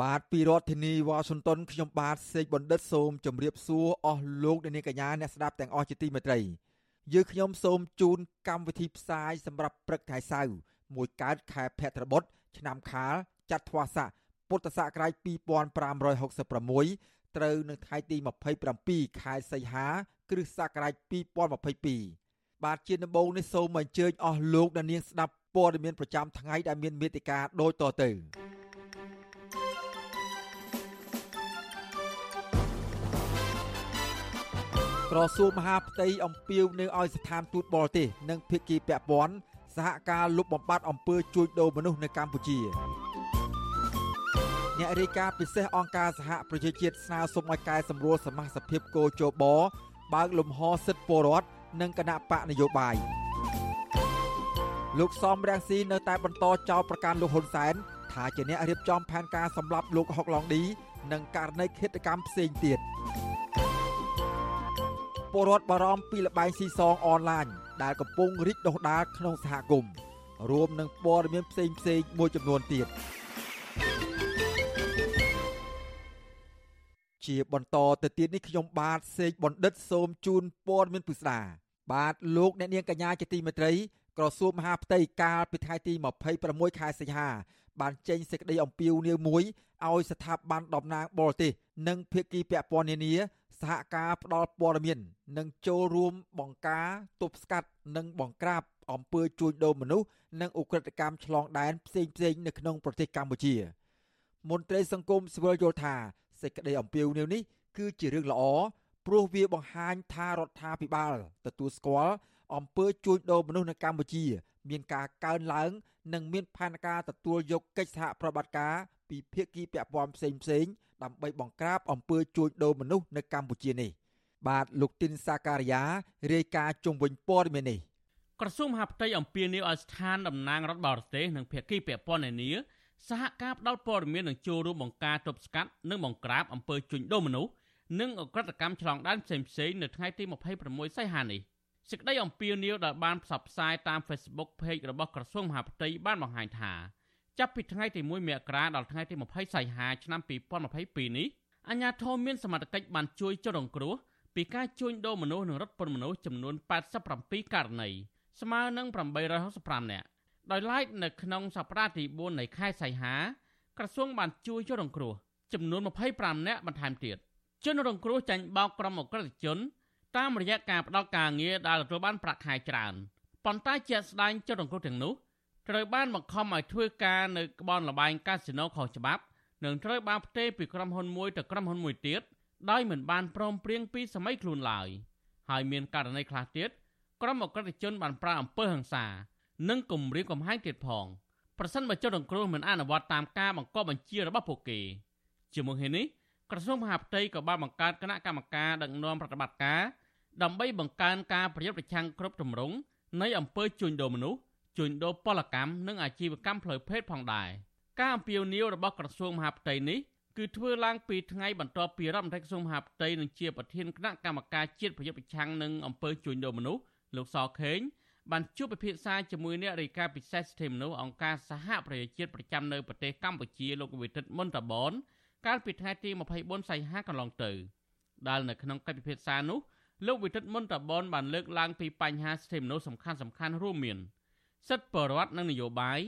បាទពីរដ្ឋធានីវ៉ាស៊ីនតោនខ្ញុំបាទសេកបណ្ឌិតសូមជម្រាបសួរអស់លោកអ្នកនាងកញ្ញាអ្នកស្ដាប់ទាំងអស់ជាទីមេត្រីយើខ្ញុំសូមជូនកម្មវិធីផ្សាយសម្រាប់ព្រឹកថ្ងៃសៅរ៍មួយកើតខែភទ្របទឆ្នាំខាលចត្វាស័កពុទ្ធសករាជ2566ត្រូវនៅថ្ងៃទី27ខែសីហា គ្រិស្តសករាជ2022បាទជាដំបូងនេះសូមអញ្ជើញអស់លោកអ្នកនាងស្ដាប់ព័ត៌មានប្រចាំថ្ងៃដែលមានមេតិការដូចតទៅ ក្រសួងមហាផ្ទៃអំពាវនាវឲ្យស្ថានទូតបរទេសនិងភាគីពាក់ព័ន្ធសហការលុបបំបាត់អំពើជួញដូរមនុស្សនៅកម្ពុជាអ្នករាយការណ៍ពិសេសអង្គការសហប្រជាជាតិស្នើសុំឲ្យកែសម្រួលសមាជិកភាពកោជបបើកលំហសិទ្ធិពលរដ្ឋនិងគណៈបកនយោបាយលោកសំរាំងស៊ីនៅតែបន្តចោទប្រកាន់លោកហ៊ុនសែនថាជាអ្នករៀបចំផែនការសម្លាប់លោកហុកឡុងឌីនិងករណីឃាតកម្មផ្សេងទៀត ពលរដ្ឋបារម្ភពីលបែងស៊ីសងអនឡាញដែលកំពុងរីកដុះដាលក្នុងសហគមន៍រួមនឹងព័ត៌មានផ្សេងផ្សេងមួយចំនួនទៀតជាបន្តទៅទៀតនេះខ្ញុំបាទសេកបណ្ឌិតសូមជូនព័ត៌មានពិស្ដាបាទលោកអ្នកនាងកញ្ញាជាទីមេត្រីក្រសួងមហាផ្ទៃកាលពីថ្ងៃទី26ខែសីហាបានចេញសេចក្តីអំពាវនាវមួយឲ្យស្ថាប័នតំណាងបរទេសនិងភាគីពាក់ព័ន្ធនានា សហការផ្ដល់ព័ត៌មាន និងចូលរួមបង្ការទប់ស្កាត់និងបង្ក្រាបអំពើជួញដូរមនុស្សនិងឧក្រិដ្ឋកម្មឆ្លងដែនផ្សេងផ្សេងនៅក្នុងប្រទេសកម្ពុជា មន្ត្រីសង្គមស៊ីវិលយល់ថាសេចក្តីអំពាវនាវនេះគឺជារឿងល្អព្រោះវាបង្ហាញថារដ្ឋាភិបាលទទួលស្គាល់អំពើជួញដូរមនុស្សនៅកម្ពុជា មានការកើនឡើង និងមានផែនការទទួលយកកិច្ចសហប្រតិបត្តិការពីភាគីពាក់ព័ន្ធផ្សេងផ្សេង ដើម្បីបង្ក្រាបអំពើជួញដូរមនុស្សនៅកម្ពុជានេះបាទលោកទីនសាការីយ៉ារាយការណ៍ជុំវិញព័ត៌មាននេះក្រសួងមហាផ្ទៃអំពាវនាវឲ្យស្ថានតំណាងរដ្ឋបរទេសនិងភាគីពាក់ព័ន្ធនានាសហការផ្តល់ព័ត៌មាននិងចូលរួមបង្ការទប់ស្កាត់និងបង្ក្រាបអំពើជួញដូរមនុស្សនិងអក្រកម្មឆ្លងដែនផ្សេងៗនៅថ្ងៃទី26សីហានេះសេចក្តីអំពាវនាវដែលបានផ្សព្វផ្សាយតាម Facebook Page របស់ក្រសួងមហាផ្ទៃបានបង្ហាញថា ចាប់ពីថ្ងៃទី1មករាដល់ថ្ងៃទី20សីហាឆ្នាំ2022នេះអាជ្ញាធរមានសមត្ថកិច្ចបានជួយចុះរងគ្រោះពីការជួញដូរមនុស្សនិងរត់ពន្ធមនុស្សចំនួន87ករណីស្មើនឹង865នាក់ដោយឡែកនៅក្នុងសប្តាហ៍ទី4នៃខែសីហាក្រសួងបានជួយចុះរងគ្រោះចំនួន25នាក់បន្ថែមទៀតជនរងគ្រោះចាញ់បោកក្រុមអក្រិតជន តាមរយៈការផ្ដល់ការងារដែលទទួលបានប្រាក់ខែច្រើនប៉ុន្តែជាក់ស្ដែងជនរងគ្រោះទាំងនោះ ត្រូវបានបង្ខំឲ្យធ្វើការនៅក្បនលបែងកាស៊ីណូខុសច្បាប់និងត្រូវបានផ្ទេរពីក្រុមហ៊ុនមួយទៅក្រុមហ៊ុនមួយទៀតដោយមិនបានព្រមព្រៀងពីសម័យខ្លួនឡើយហើយមានករណីខ្លះទៀតក្រុមអក្រិតជនបានប្រើអំពើហិង្សានិងគំរាមកំហែងទៀតផងប្រសិនបើជនរងគ្រោះមិនអនុវត្តតាមការបង្គាប់បញ្ជារបស់ពួកគេជាមួយគ្នានេះក្រសួងមហាផ្ទៃក៏បានបង្កើតគណៈកម្មការដឹកនាំប្រតិបត្តិការដើម្បីបង្កើនការប្រយុទ្ធប្រឆាំងគ្រប់ទម្រង់នៃអំពើជួញដូរមនុស្ស ជួញដូរពលកម្មនិងអាជីវកម្មផ្លូវភេទផងដែរការអំពាវនាវរបស់ក្រសួងមហាផ្ទៃនេះគឺធ្វើឡើងពីថ្ងៃបន្ទាប់ពីរដ្ឋមន្ត្រីក្រសួងមហាផ្ទៃនិងជាប្រធានគណៈកម្មការជាតិប្រយុទ្ធប្រឆាំងនឹងអំពើជួញដូរមនុស្សលោកសខេងបានជួបពិភាក្សាជាមួយអ្នករាយការណ៍ពិសេសសិទ្ធិមនុស្សអង្គការសហប្រជាជាតិប្រចាំនៅប្រទេសកម្ពុជាលោកវិទិតមុនតាបនកាលពីថ្ងៃទី24សីហាកន្លងទៅដែលនៅក្នុងកិច្ចពិភាក្សានោះលោកវិទិតមុនតាបនបានលើកឡើងពីបញ្ហាសិទ្ធិមនុស្សសំខាន់ៗរួមមាន សិទ្ធិបរដ្ឋនិងនយោបាយ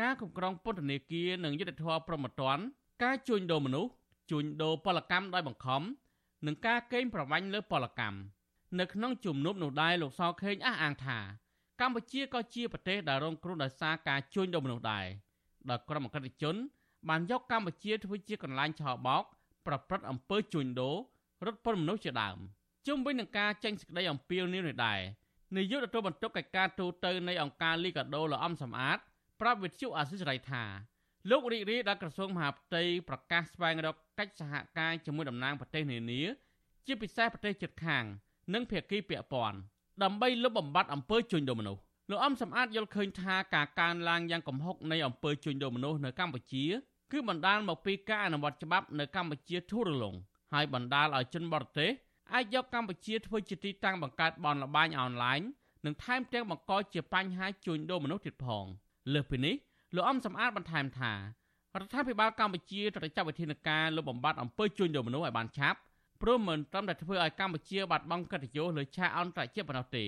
ការគ្រប់គ្រងពន្ធនាគារនិងយុទ្ធធរប្រមត្តនការជួញដូរមនុស្សជួញដូរពលកម្មដោយបង្ខំនិងការកេងប្រវ័ញ្ចលើពលកម្មនៅក្នុងជំនួបនោះដែរលោកសខេងអះអាងថា កម្ពុជាក៏ជាប្រទេសដែលរងគ្រោះដោយសារការជួញដូរមនុស្សដែរដោយក្រុមអក្រិតជន បានយកកម្ពុជាធ្វើជាកន្លែងឆោបោកប្រព្រឹត្តអំពើជួញដូររត់ពន្ធមនុស្សជាដើមជុំវិញនឹងការចេញសេចក្តីអំពាវនាវនេះដែរ នាយកទទួលបន្ទុកកិច្ចការទូតទៅនៃអង្គការលីកាដូលោកអំសំអាតប្រាប់វិទ្យុអាស៊ីសេរីថាលោករីករាយដល់ក្រសួងមហាផ្ទៃប្រកាសស្វែងរកកិច្ចសហការជាមួយតំណាងប្រទេសនានា ជាពិសេសប្រទេសជិតខាង និងភាគីពាក់ព័ន្ធដើម្បីលុបបំបាត់អំពើជួញដូរមនុស្សលោកអំសំអាតយល់ឃើញថាការកើនឡើងយ៉ាងគំហុកនៃអំពើជួញដូរមនុស្សនៅកម្ពុជាគឺបណ្ដាលមកពីការអនុវត្តច្បាប់នៅកម្ពុជាធូររលុងហើយបណ្ដាលឲ្យជនបរទេស អាចយកកម្ពុជាធ្វើជាទីតាំងបង្កើតបនលបែងអនឡាញនិងថែមទាំងបង្កជាបញ្ហាជួញដូរមនុស្សទៀតផងលើសពីនេះលោកអំសំអាតបន្ថែមថារដ្ឋាភិបាលកម្ពុជាត្រូវចាត់វិធានការលុបបំបាត់អំពើជួញដូរមនុស្សឲ្យបានឆាប់ព្រមមិនត្រឹមតែធ្វើឲ្យកម្ពុជាបាត់បង់កិត្តិយសលើឆាកអន្តរជាតិប៉ុណ្ណោះទេ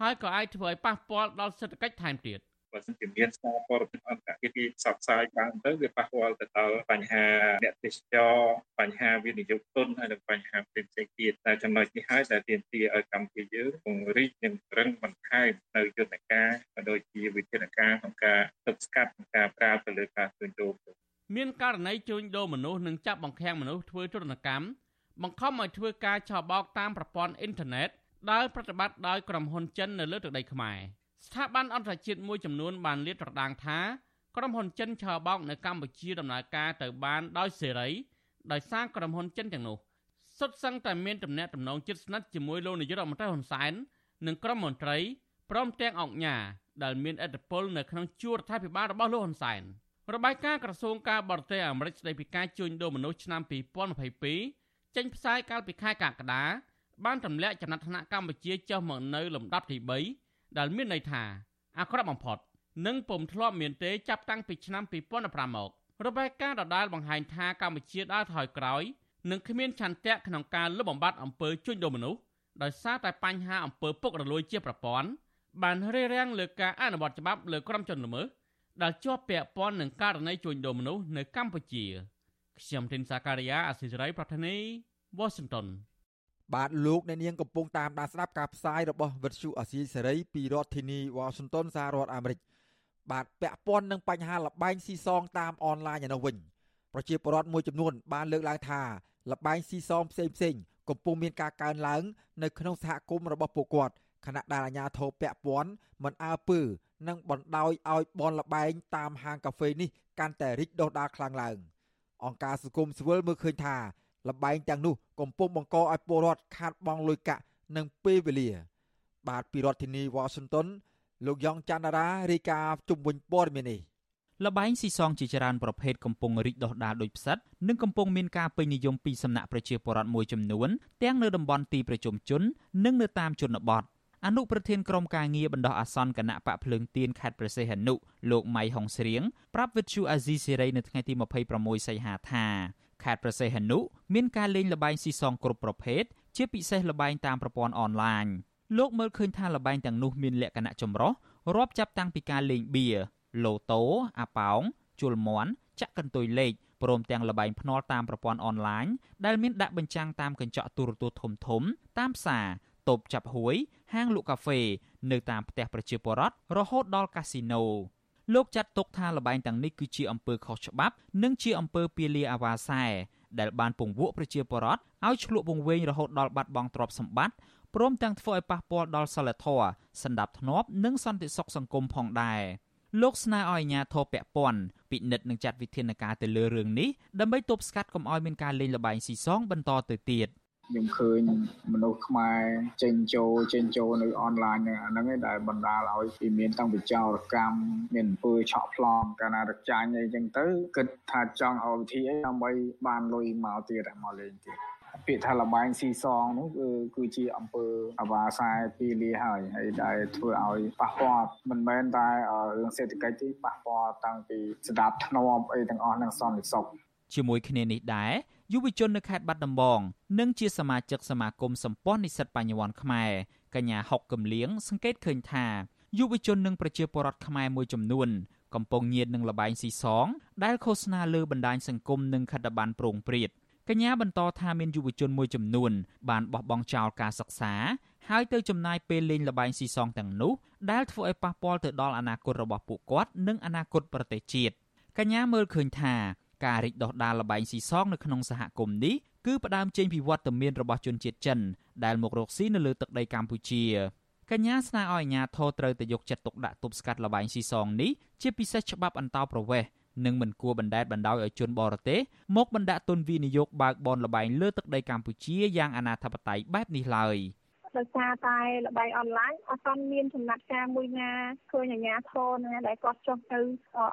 ហើយក៏អាចធ្វើឲ្យប៉ះពាល់ដល់សេដ្ឋកិច្ចថែមទៀត បើសិនជាមានសារព័ត៌មានអន្តរជាតិទីផ្សព្វផ្សាយបានទៅវាប៉ះពាល់ទៅដល់បញ្ហាអ្នកទេសចរបញ្ហាវិនិយោគទុនហើយនិងបញ្ហាផ្សេងៗទៀតតែចំណុចនេះហើយដែលទាមទារឲ្យកម្ពុជាយើងពង្រីកនិងប្រឹងបន្ថែមនៅយន្តការក៏ដូចជាវិធានការក្នុងការទប់ស្កាត់និងការប្រាទៅលើការជួញដូរមានករណីជួញដូរមនុស្សនិងចាប់បង្ខាំងមនុស្សធ្វើទរណកម្មបង្ខំឲ្យធ្វើការឆបោកតាមប្រព័ន្ធអ៊ីនធឺណិតដែលប្រតិបត្តិដោយក្រុមហ៊ុនចិននៅលើទឹកដីខ្មែរ ស្ថាប័នអន្តរជាតិមួយចំនួនបានលាតត្រដាងថាក្រុមហ៊ុនចិនឆបោកនៅកម្ពុជាដំណើរការទៅបានដោយសេរីដោយសារក្រុមហ៊ុនចិនទាំងនោះសុទ្ធសឹងតែមានទំនាក់ទំនងជិតស្និទ្ធជាមួយលោកនាយករដ្ឋមន្ត្រីហ៊ុនសែននិងក្រុមមន្ត្រីព្រមទាំងអង្គញាដែលមានឥទ្ធិពលនៅក្នុងជួររដ្ឋាភិបាលរបស់លោកហ៊ុនសែនរបាយការណ៍ក្រសួងការបរទេសអាមេរិកស្តីពីការជួញដូរមនុស្សឆ្នាំ2022ចេញផ្សាយកាលពីខែកក្កដាបានទម្លាក់ចំណាត់ថ្នាក់កម្ពុជាចុះមកនៅលំដាប់ទី3 ដែលមានន័យថាអាក្រក់បំផុតនិងពុំធ្លាប់មានទេចាប់តាំងពីឆ្នាំ2015មករបាយការណ៍ដដែលបង្ហាញថាកម្ពុជាដើរថយក្រោយនិងគ្មានឆន្ទៈក្នុងការលុបបំបាត់អំពើជួញដូរមនុស្សដោយសារតែបញ្ហាអំពើពុករលួយជាប្រព័ន្ធបានរារាំងលើការអនុវត្តច្បាប់លើក្រុមជនល្មើសដែលជាប់ពាក់ព័ន្ធនឹងករណីជួញដូរមនុស្សនៅកម្ពុជាខ្ញុំធីនសាការីយ៉ាអសិរ័យប្រធានីវ៉ាស៊ីនតោន បាទលោកអ្នកនាងកំពុងតាមដានស្ដាប់ការផ្សាយរបស់វិទ្យុអាស៊ីសេរីពីរដ្ឋធានីវ៉ាស៊ីនតោនសហរដ្ឋអាមេរិកបាទពាក់ព័ន្ធនឹងបញ្ហាលបែងស៊ីសងតាមអនឡាញឯនោះវិញប្រជាពលរដ្ឋមួយចំនួនបានលើកឡើងថាលបែងស៊ីសងផ្សេងផ្សេងកំពុងមានការកើនឡើង នៅក្នុងសហគមន៍របស់ពួកគាត់ខណៈដែលអាជ្ញាធរពាក់ព័ន្ធមិនអើពើនិងបណ្ដោយឲ្យបនលបែងតាមហាងកាហ្វេនេះកាន់តែរីកដុះដាលខ្លាំងឡើង អង្គការសង្គមស៊ីវិលមើលឃើញថា លបែងទាំងនោះកំពុងបង្កឲ្យពលរដ្ឋខាតបង់លុយកាក់និងពេលវេលា បាទពីរដ្ឋធានី Washington លោកយ៉ងច័ន្ទរារាយការណ៍ជុំវិញព័ត៌មាននេះលបែងស៊ីសងជាច្រើនប្រភេទកំពុងរីកដុះដាលដោយផ្សិតនិងកំពុងមានការពេញនិយមពីសំណាក់ប្រជាពលរដ្ឋមួយចំនួនទាំងនៅតំបន់ទីប្រជុំជននិងនៅតាមជនបទអនុប្រធានក្រុមការងារបណ្ដោះអាសន្នគណៈបកភ្លើងទៀនខេត្តព្រះសីហនុលោកម៉ៃហុងស្រៀងប្រាប់វិទ្យុអាស៊ីសេរីនៅថ្ងៃទី26សីហាថា ខេត្តប្រសេះហនុមានការលេងល្បែងស៊ីសងគ្រប់ប្រភេទជាពិសេសល្បែងតាមប្រព័ន្ធអនឡាញលោកមើលឃើញថាល្បែងទាំងនោះមានលក្ខណៈចម្រុះរាប់ចាប់តាំងពីការលេងបៀឡូតូអាប៉ោងជលមន់ចាក់កន្ទុយលេខព្រមទាំងល្បែងភ្នាល់តាមប្រព័ន្ធអនឡាញដែលមានដាក់បញ្ចាំងតាមកញ្ចក់ទូរទស្សន៍ធំធំតាមផ្សារតូបចាប់ហួយហាងលក់កាហ្វេនៅតាមផ្ទះប្រជាពលរដ្ឋរហូតដល់កាស៊ីណូ លោកចាត់ទុកថាលបែងទាំងនេះគឺជាអំពើខុសច្បាប់ និងជាអំពើពាលាអាវ៉ាសែដែលបានពង្វក់ប្រជាពលរដ្ឋឲ្យឆ្លក់វង្វេងរហូតដល់បាត់បង់ទ្រព្យសម្បត្តិព្រមទាំងធ្វើឲ្យប៉ះពាល់ដល់សិលធម៌សន្តិភាពនិងសន្តិសុខសង្គមផងដែរលោកស្នើឲ្យអាជ្ញាធរពាក់ព័ន្ធពិនិត្យនិងចាត់វិធានការទៅលើរឿងនេះដើម្បីទប់ស្កាត់កុំឲ្យមានការលេងល្បែងស៊ីសងបន្តទៅទៀត ខ្ញុំឃើញមនុស្សខ្មែរចេញចូលចេញចូលនៅអនឡាញហ្នឹងឯងដែលបណ្ដាលឲ្យពីមានតាំងពីចោរកម្មមានអំពើឆក់ប្លន់កាលណារចាញ់អីចឹងទៅគិតថាចង់ឲ្យវិធីអីដើម្បីបានលុយមកទៀតមកលេងទៀតពាក្យថាលបែងស៊ីសងនោះគឺគឺជាអង្គើអវាសែពីលាហើយហើយដែលធ្វើឲ្យប៉ះពាល់មិនមែនតែរឿងសេដ្ឋកិច្ចទេប៉ះពាល់តាំងពីស្ដាប់ធ្នាប់អីទាំងអស់នឹងសន្តិសុខជាមួយគ្នានេះដែរ យុវជននៅខេត្តបាត់ដំបងនិងជាសមាជិកសមាគមសម្ព័ន្ធនិស្សិតបញ្ញវន្តខ្មែរកញ្ញាហុកកំលៀងសង្កេតឃើញថាយុវជននិងប្រជាពលរដ្ឋខ្មែរមួយចំនួនកំពុងញៀននឹងលបែងស៊ីសង ដែលឃោសនាលើបណ្ដាញសង្គមនិងខិត្តប័ណ្ណប្រងព្រាតកញ្ញាបន្តថាមានយុវជនមួយចំនួន បានបោះបង់ចោលការសិក្សាហើយទៅចំណាយពេលលេងលបែងស៊ីសងទាំងនោះដែលធ្វើឲ្យប៉ះពាល់ទៅដល់អនាគតរបស់ពួកគាត់ និងអនាគតប្រទេសជាតិកញ្ញាមើលឃើញថា ការរីកដុះដាលលបែងស៊ីសងនៅក្នុងសហគមន៍នេះគឺផ្ដើមចេញពីវត្តមានរបស់ជនជាតិចិនដែលមករកស៊ីនៅលើទឹកដីកម្ពុជាកញ្ញាស្នើឲ្យអាជ្ញាធរត្រូវតែយកចិត្តទុកដាក់ទប់ស្កាត់លបែងស៊ីសងនេះជាពិសេសច្បាប់អន្តោប្រវេសន៍និងមិនគួរបណ្ដេតបណ្ដោយឲ្យជនបរទេសមកបណ្ដាក់ទុនវិនិយោគបើកបនលបែងលើទឹកដីកម្ពុជាយ៉ាងអនាធបត័យបែបនេះឡើយ។ ដោយសារតែល្បែងអនឡាញអត់ទាន់មានចំណាត់ការមួយណាឃើញអាជ្ញាធរណាដែលគាត់ចុះទៅ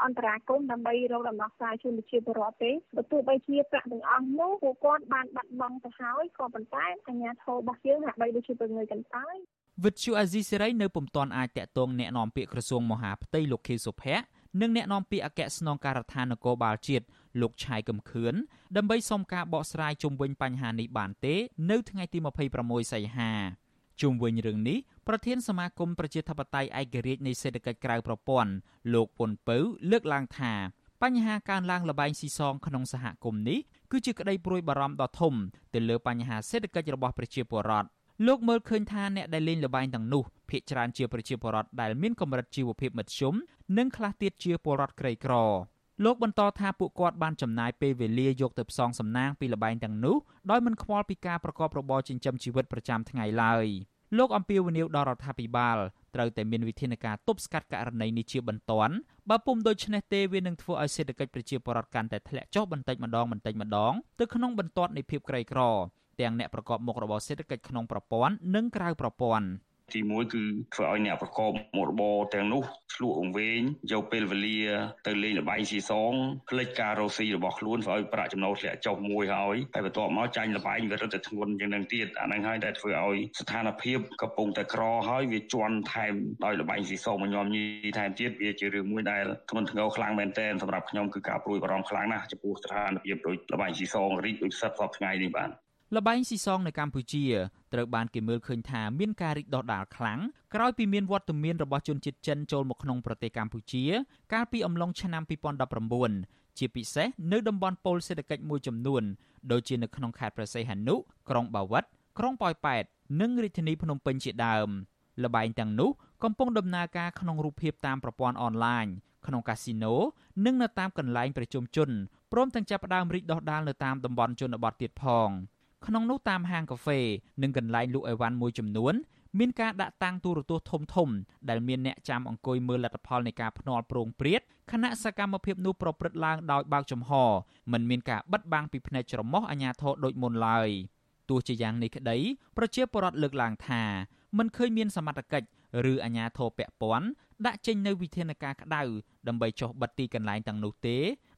អន្តរាគមន៍ដើម្បីរកដំណោះស្រាយជូនប្រជាពលរដ្ឋទេបើទោះបីជាប្រាក់ទាំងអស់នោះពួកគាត់បានបាត់បង់ទៅហើយក៏ប៉ុន្តែអាជ្ញាធររបស់យើងហាក់បីដូចជាពងើយកន្តើយវិទ្យុអាស៊ីសេរីនៅពុំទាន់អាចតាក់ទងแนะនាំពាក្យក្រសួងមហាផ្ទៃលោកខៀវសុភ័ក្រនិងអ្នកនាំពាក្យអគ្គស្នងការដ្ឋាននគរបាលជាតិលោកឆៃកំខឿនដើម្បីសុំការបកស្រាយជុំវិញបញ្ហានេះបានទេ នៅថ្ងៃទី26សីហា ជុំវិញរឿងនេះប្រធានសមាគមប្រជាធិបតេយ្យឯករាជ្យនៃសេដ្ឋកិច្ចក្រៅប្រព័ន្ធលោកពុនពៅលើកឡើងថាបញ្ហាកើនឡើងលបែងស៊ីសងក្នុងសហគមន៍នេះគឺជាក្តីព្រួយបារម្ភដ៏ធំទៅលើបញ្ហាសេដ្ឋកិច្ចរបស់ប្រជាពលរដ្ឋលោកមើលឃើញថាអ្នកដែលលេងលបែងទាំងនោះភាគច្រើនជាប្រជាពលរដ្ឋដែលមានកម្រិតជីវភាពមធ្យមនិងខ្លះទៀតជាពលរដ្ឋក្រីក្រ លោកបន្តថាពួកគាត់បានចំណាយពេលវេលាយកទៅផ្សងសំណាងពីលបែងទាំងនោះដោយមិនខ្វល់ពីការប្រកបរបរចិញ្ចឹមជីវិតប្រចាំថ្ងៃឡើយលោកអំពីវនីវដល់រដ្ឋាភិបាលត្រូវតែមានវិធានការទប់ស្កាត់ករណីនេះជាបន្ទាន់បើពុំដូច្នេះទេវានឹងធ្វើឲ្យសេដ្ឋកិច្ចប្រជាពលរដ្ឋកាន់តែធ្លាក់ចុះបន្តិចម្ដងបន្តិចម្ដងទៅក្នុងបន្ទាត់នៃភាពក្រីក្រទាំងអ្នកប្រកបមុខរបរសេដ្ឋកិច្ចក្នុងប្រព័ន្ធនិងក្រៅប្រព័ន្ធ ទីមួយគឺធ្វើឲ្យអ្នកប្រកបមុខរបរទាំងនោះឆ្លក់អង្វែងយកពេលវេលា ទៅលេងលបែងស៊ីសងផ្លេចការរស់ស៊ីរបស់ខ្លួនធ្វើឲ្យប្រាក់ចំណូលធ្លាក់ចុះមួយហើយហើយបន្ទាប់មកចាញ់លបែងវារត់ទៅធ្ងន់ជាងនឹងទៀតអានឹងហើយដែលធ្វើឲ្យស្ថានភាពកំពុងតែក្រហើយវាជន់ថែមដោយលបែងស៊ីសងមកញោមញីថែមទៀតវាជារឿងមួយដែលធ្ងន់ធ្ងរខ្លាំងមែនទែនសម្រាប់ខ្ញុំគឺការព្រួយបារម្ភខ្លាំងណាស់ចំពោះស្ថានភាពដូចលបែងស៊ីសងរីកដូចផ្សិតសពថ្ងៃនេះបាទ លបែងស៊ីសងនៅកម្ពុជាត្រូវបានគេមើលឃើញថាមានការរីកដុះដាលខ្លាំងក្រោយពីមានវត្តមានរបស់ជនជាតិចិនចូលមកក្នុងប្រទេសកម្ពុជា កាលពីអំឡុងឆ្នាំ2019ជាពិសេសនៅតំបន់ប៉ូលសេដ្ឋកិច្ចមួយចំនួនដូចជានៅក្នុងខេត្តព្រះសីហនុ ក្រុងបាវិតក្រុងប៉ោយប៉ែត និងរាជធានីភ្នំពេញជាដើមលបែងទាំងនោះកំពុងដំណើរការក្នុងរូបភាពតាមប្រព័ន្ធអនឡាញក្នុងកាស៊ីណូនិងនៅតាមកន្លែងប្រជុំជនព្រមទាំងចាប់ផ្ដើមរីកដុះដាលនៅតាមតំបន់ជនបទទៀតផង។ ក្នុងនោះតាមហាងកាហ្វេនិងកន្លែងលក់អីវ៉ាន់មួយចំនួនមានការដាក់តាំងទូរទស្សន៍ធំធំដែលមានអ្នកចាំអង្គុយមើលលទ្ធផលនៃការភ្នាល់ប្រងព្រាតខណៈសកម្មភាពនោះប្រព្រឹត្តឡើងដោយបើកចំហមិនមានការបិទបាំងពីភ្នែកច្រមុះអាជ្ញាធរដូចមុនឡើយទោះជាយ៉ាងនេះក្តីប្រជាពលរដ្ឋលើកឡើងថាមិនឃើញមានសមត្ថកិច្ចឬអាជ្ញាធរពាក់ព័ន្ធដាក់ចេញនៅវិធានការក្តៅដើម្បីចុះបិទទីកន្លែងទាំងនោះទេ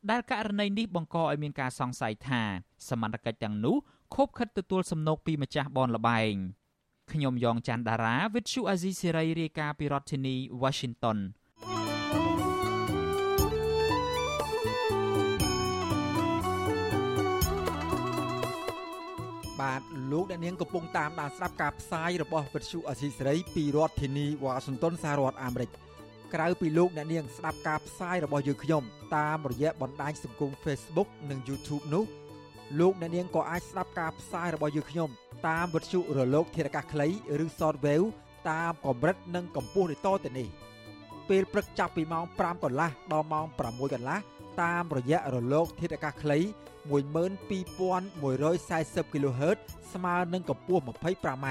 ដែលករណីនេះបង្កឲ្យមានការសង្ស័យថាសមត្ថកិច្ចទាំងនោះ ខົບខិតទទួលសំណូកពីម្ចាស់បនលបែងខ្ញុំយ៉ងច័ន្ទដារាវិទ្យុអាស៊ីសេរីរាយការណ៍ពីរដ្ឋធានី Washington បាទលោកអ្នកនាងកំពុងតាមដានស្ដាប់ការផ្សាយរបស់វិទ្យុអាស៊ីសេរីពីរដ្ឋធានី Washington សហរដ្ឋអាមេរិកក្រៅពីលោកអ្នកនាងស្ដាប់ការផ្សាយរបស់យើងខ្ញុំតាមរយៈបណ្ដាញសង្គម Facebook និង YouTube នោះ លោកអ្នកនាងក៏អាចស្ដាប់ការផ្សាយរបស់យើងខ្ញុំតាមវិទ្យុរលកធារកាសខ្លីឬ Shortwave តាមកម្រិតនិងកម្ពស់ដូចតទៅនេះពេលព្រឹកចាប់ពីម៉ោង5កន្លះដល់ម៉ោង6កន្លះតាមរយៈរលកធាតុអាកាសខ្លី12140 kHz ស្មើនឹងកម្ពស់ 25m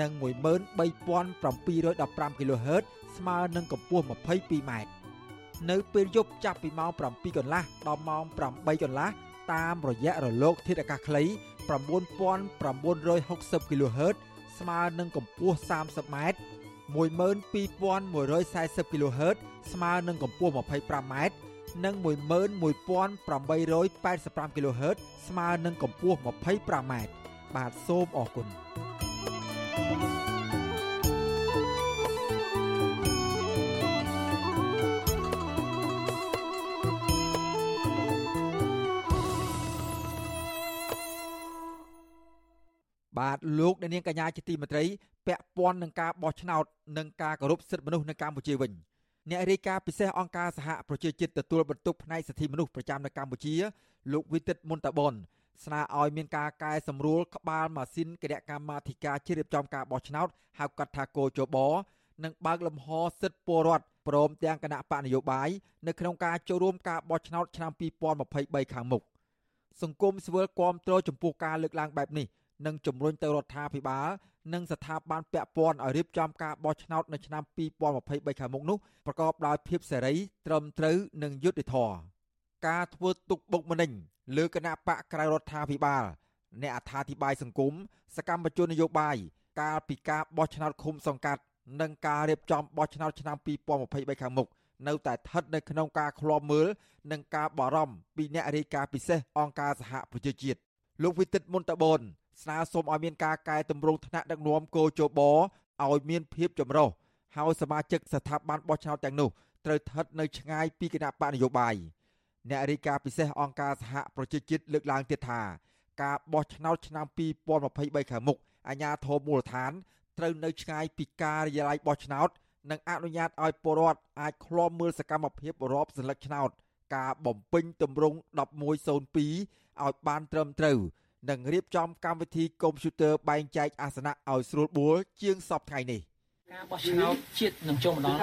និង13715 kHz ស្មើនឹងកម្ពស់ 22m នៅពេលយប់ចាប់ពីម៉ោង7កន្លះដល់ម៉ោង8កន្លះ តាមរយៈរលកធាតុអាកាសខ្លី9960 kHz ស្មើនឹងកម្ពស់ 30m 12140 kHz ស្មើនឹងកម្ពស់ 25m និង11885 kHz ស្មើនឹងកម្ពស់ 25m បាទសូមអរគុណ បាទលោកអ្នកនាងកញ្ញាជាទីមេត្រីពាក់ព័ន្ធនឹងការបោះឆ្នោតនិងការគោរពសិទ្ធិមនុស្សនៅកម្ពុជាវិញអ្នករាយការណ៍ពិសេសអង្គការសហប្រជាជាតិទទួលបន្ទុកផ្នែកសិទ្ធិមនុស្សប្រចាំនៅកម្ពុជា លោកវិទិតមុនតាបនស្នើឲ្យមានការកែសម្រួលក្បាលម៉ាស៊ីនគណៈកម្មាធិការជ្រៀបចំការបោះឆ្នោតហៅកាត់ថាកោជបនិងបើកលំហសិទ្ធិពលរដ្ឋព្រមទាំងគណៈបកនយោបាយនៅក្នុងការចូលរួមការបោះឆ្នោតឆ្នាំ2023ខាងមុខសង្គមស៊ីវិលគាំទ្រចំពោះការលើកឡើងបែបនេះ និងជំរុញទៅរដ្ឋាភិបាលនិងស្ថាប័នពាក់ព័ន្ធឲ្យរៀបចំការបោះឆ្នោតនៅឆ្នាំ2023ខាងមុខនោះប្រកបដោយភាពសេរី ត្រឹមត្រូវនិងយុត្តិធម៌ការធ្វើទុកបុកម្នេញលើគណៈបកក្រៅរដ្ឋាភិបាលអ្នកអត្ថាធិប្បាយសង្គមសកម្មជននយោបាយកាលពីការបោះឆ្នោតឃុំសង្កាត់និងការរៀបចំបោះឆ្នោតឆ្នាំ2023ខាងមុខនៅតែស្ថិតនៅក្នុងការឃ្លាំមើលនិងការបារម្ភពីអ្នករាយការណ៍ពិសេសអង្គការសហប្រជាជាតិលោកវិទិតមុនតបន ស្នើសុំឲ្យមានការកែតម្រង់ថ្នាក់ដឹកនាំគោជបឲ្យមានភាពចម្រុះហើយសមាជិកស្ថាប័នបោះឆ្នោតទាំងនោះត្រូវស្ថិតនៅឆ្ងាយពីគណៈបកនយោបាយអ្នករាយការណ៍ពិសេសអង្គការសហប្រជាជាតិលើកឡើងទៀតថាការបោះឆ្នោតឆ្នាំ2023ខាងមុខអាជ្ញាធរមូលដ្ឋានត្រូវនៅឆ្ងាយពីការិយាល័យបោះឆ្នោតនិងអនុញ្ញាតឲ្យពលរដ្ឋអាចឃ្លាំមើលសកម្មភាពរាប់សន្លឹកឆ្នោត ការបំពេញទម្រង់1102ឲ្យបានត្រឹមត្រូវ និងរៀបចំកម្មវិធីកុំព្យូទ័របែងចែកអាសនៈឲ្យស្រួលបួលជាងសពថ្ងៃនេះការបោះឆ្នោតជាតិនឹងចូលម្ដង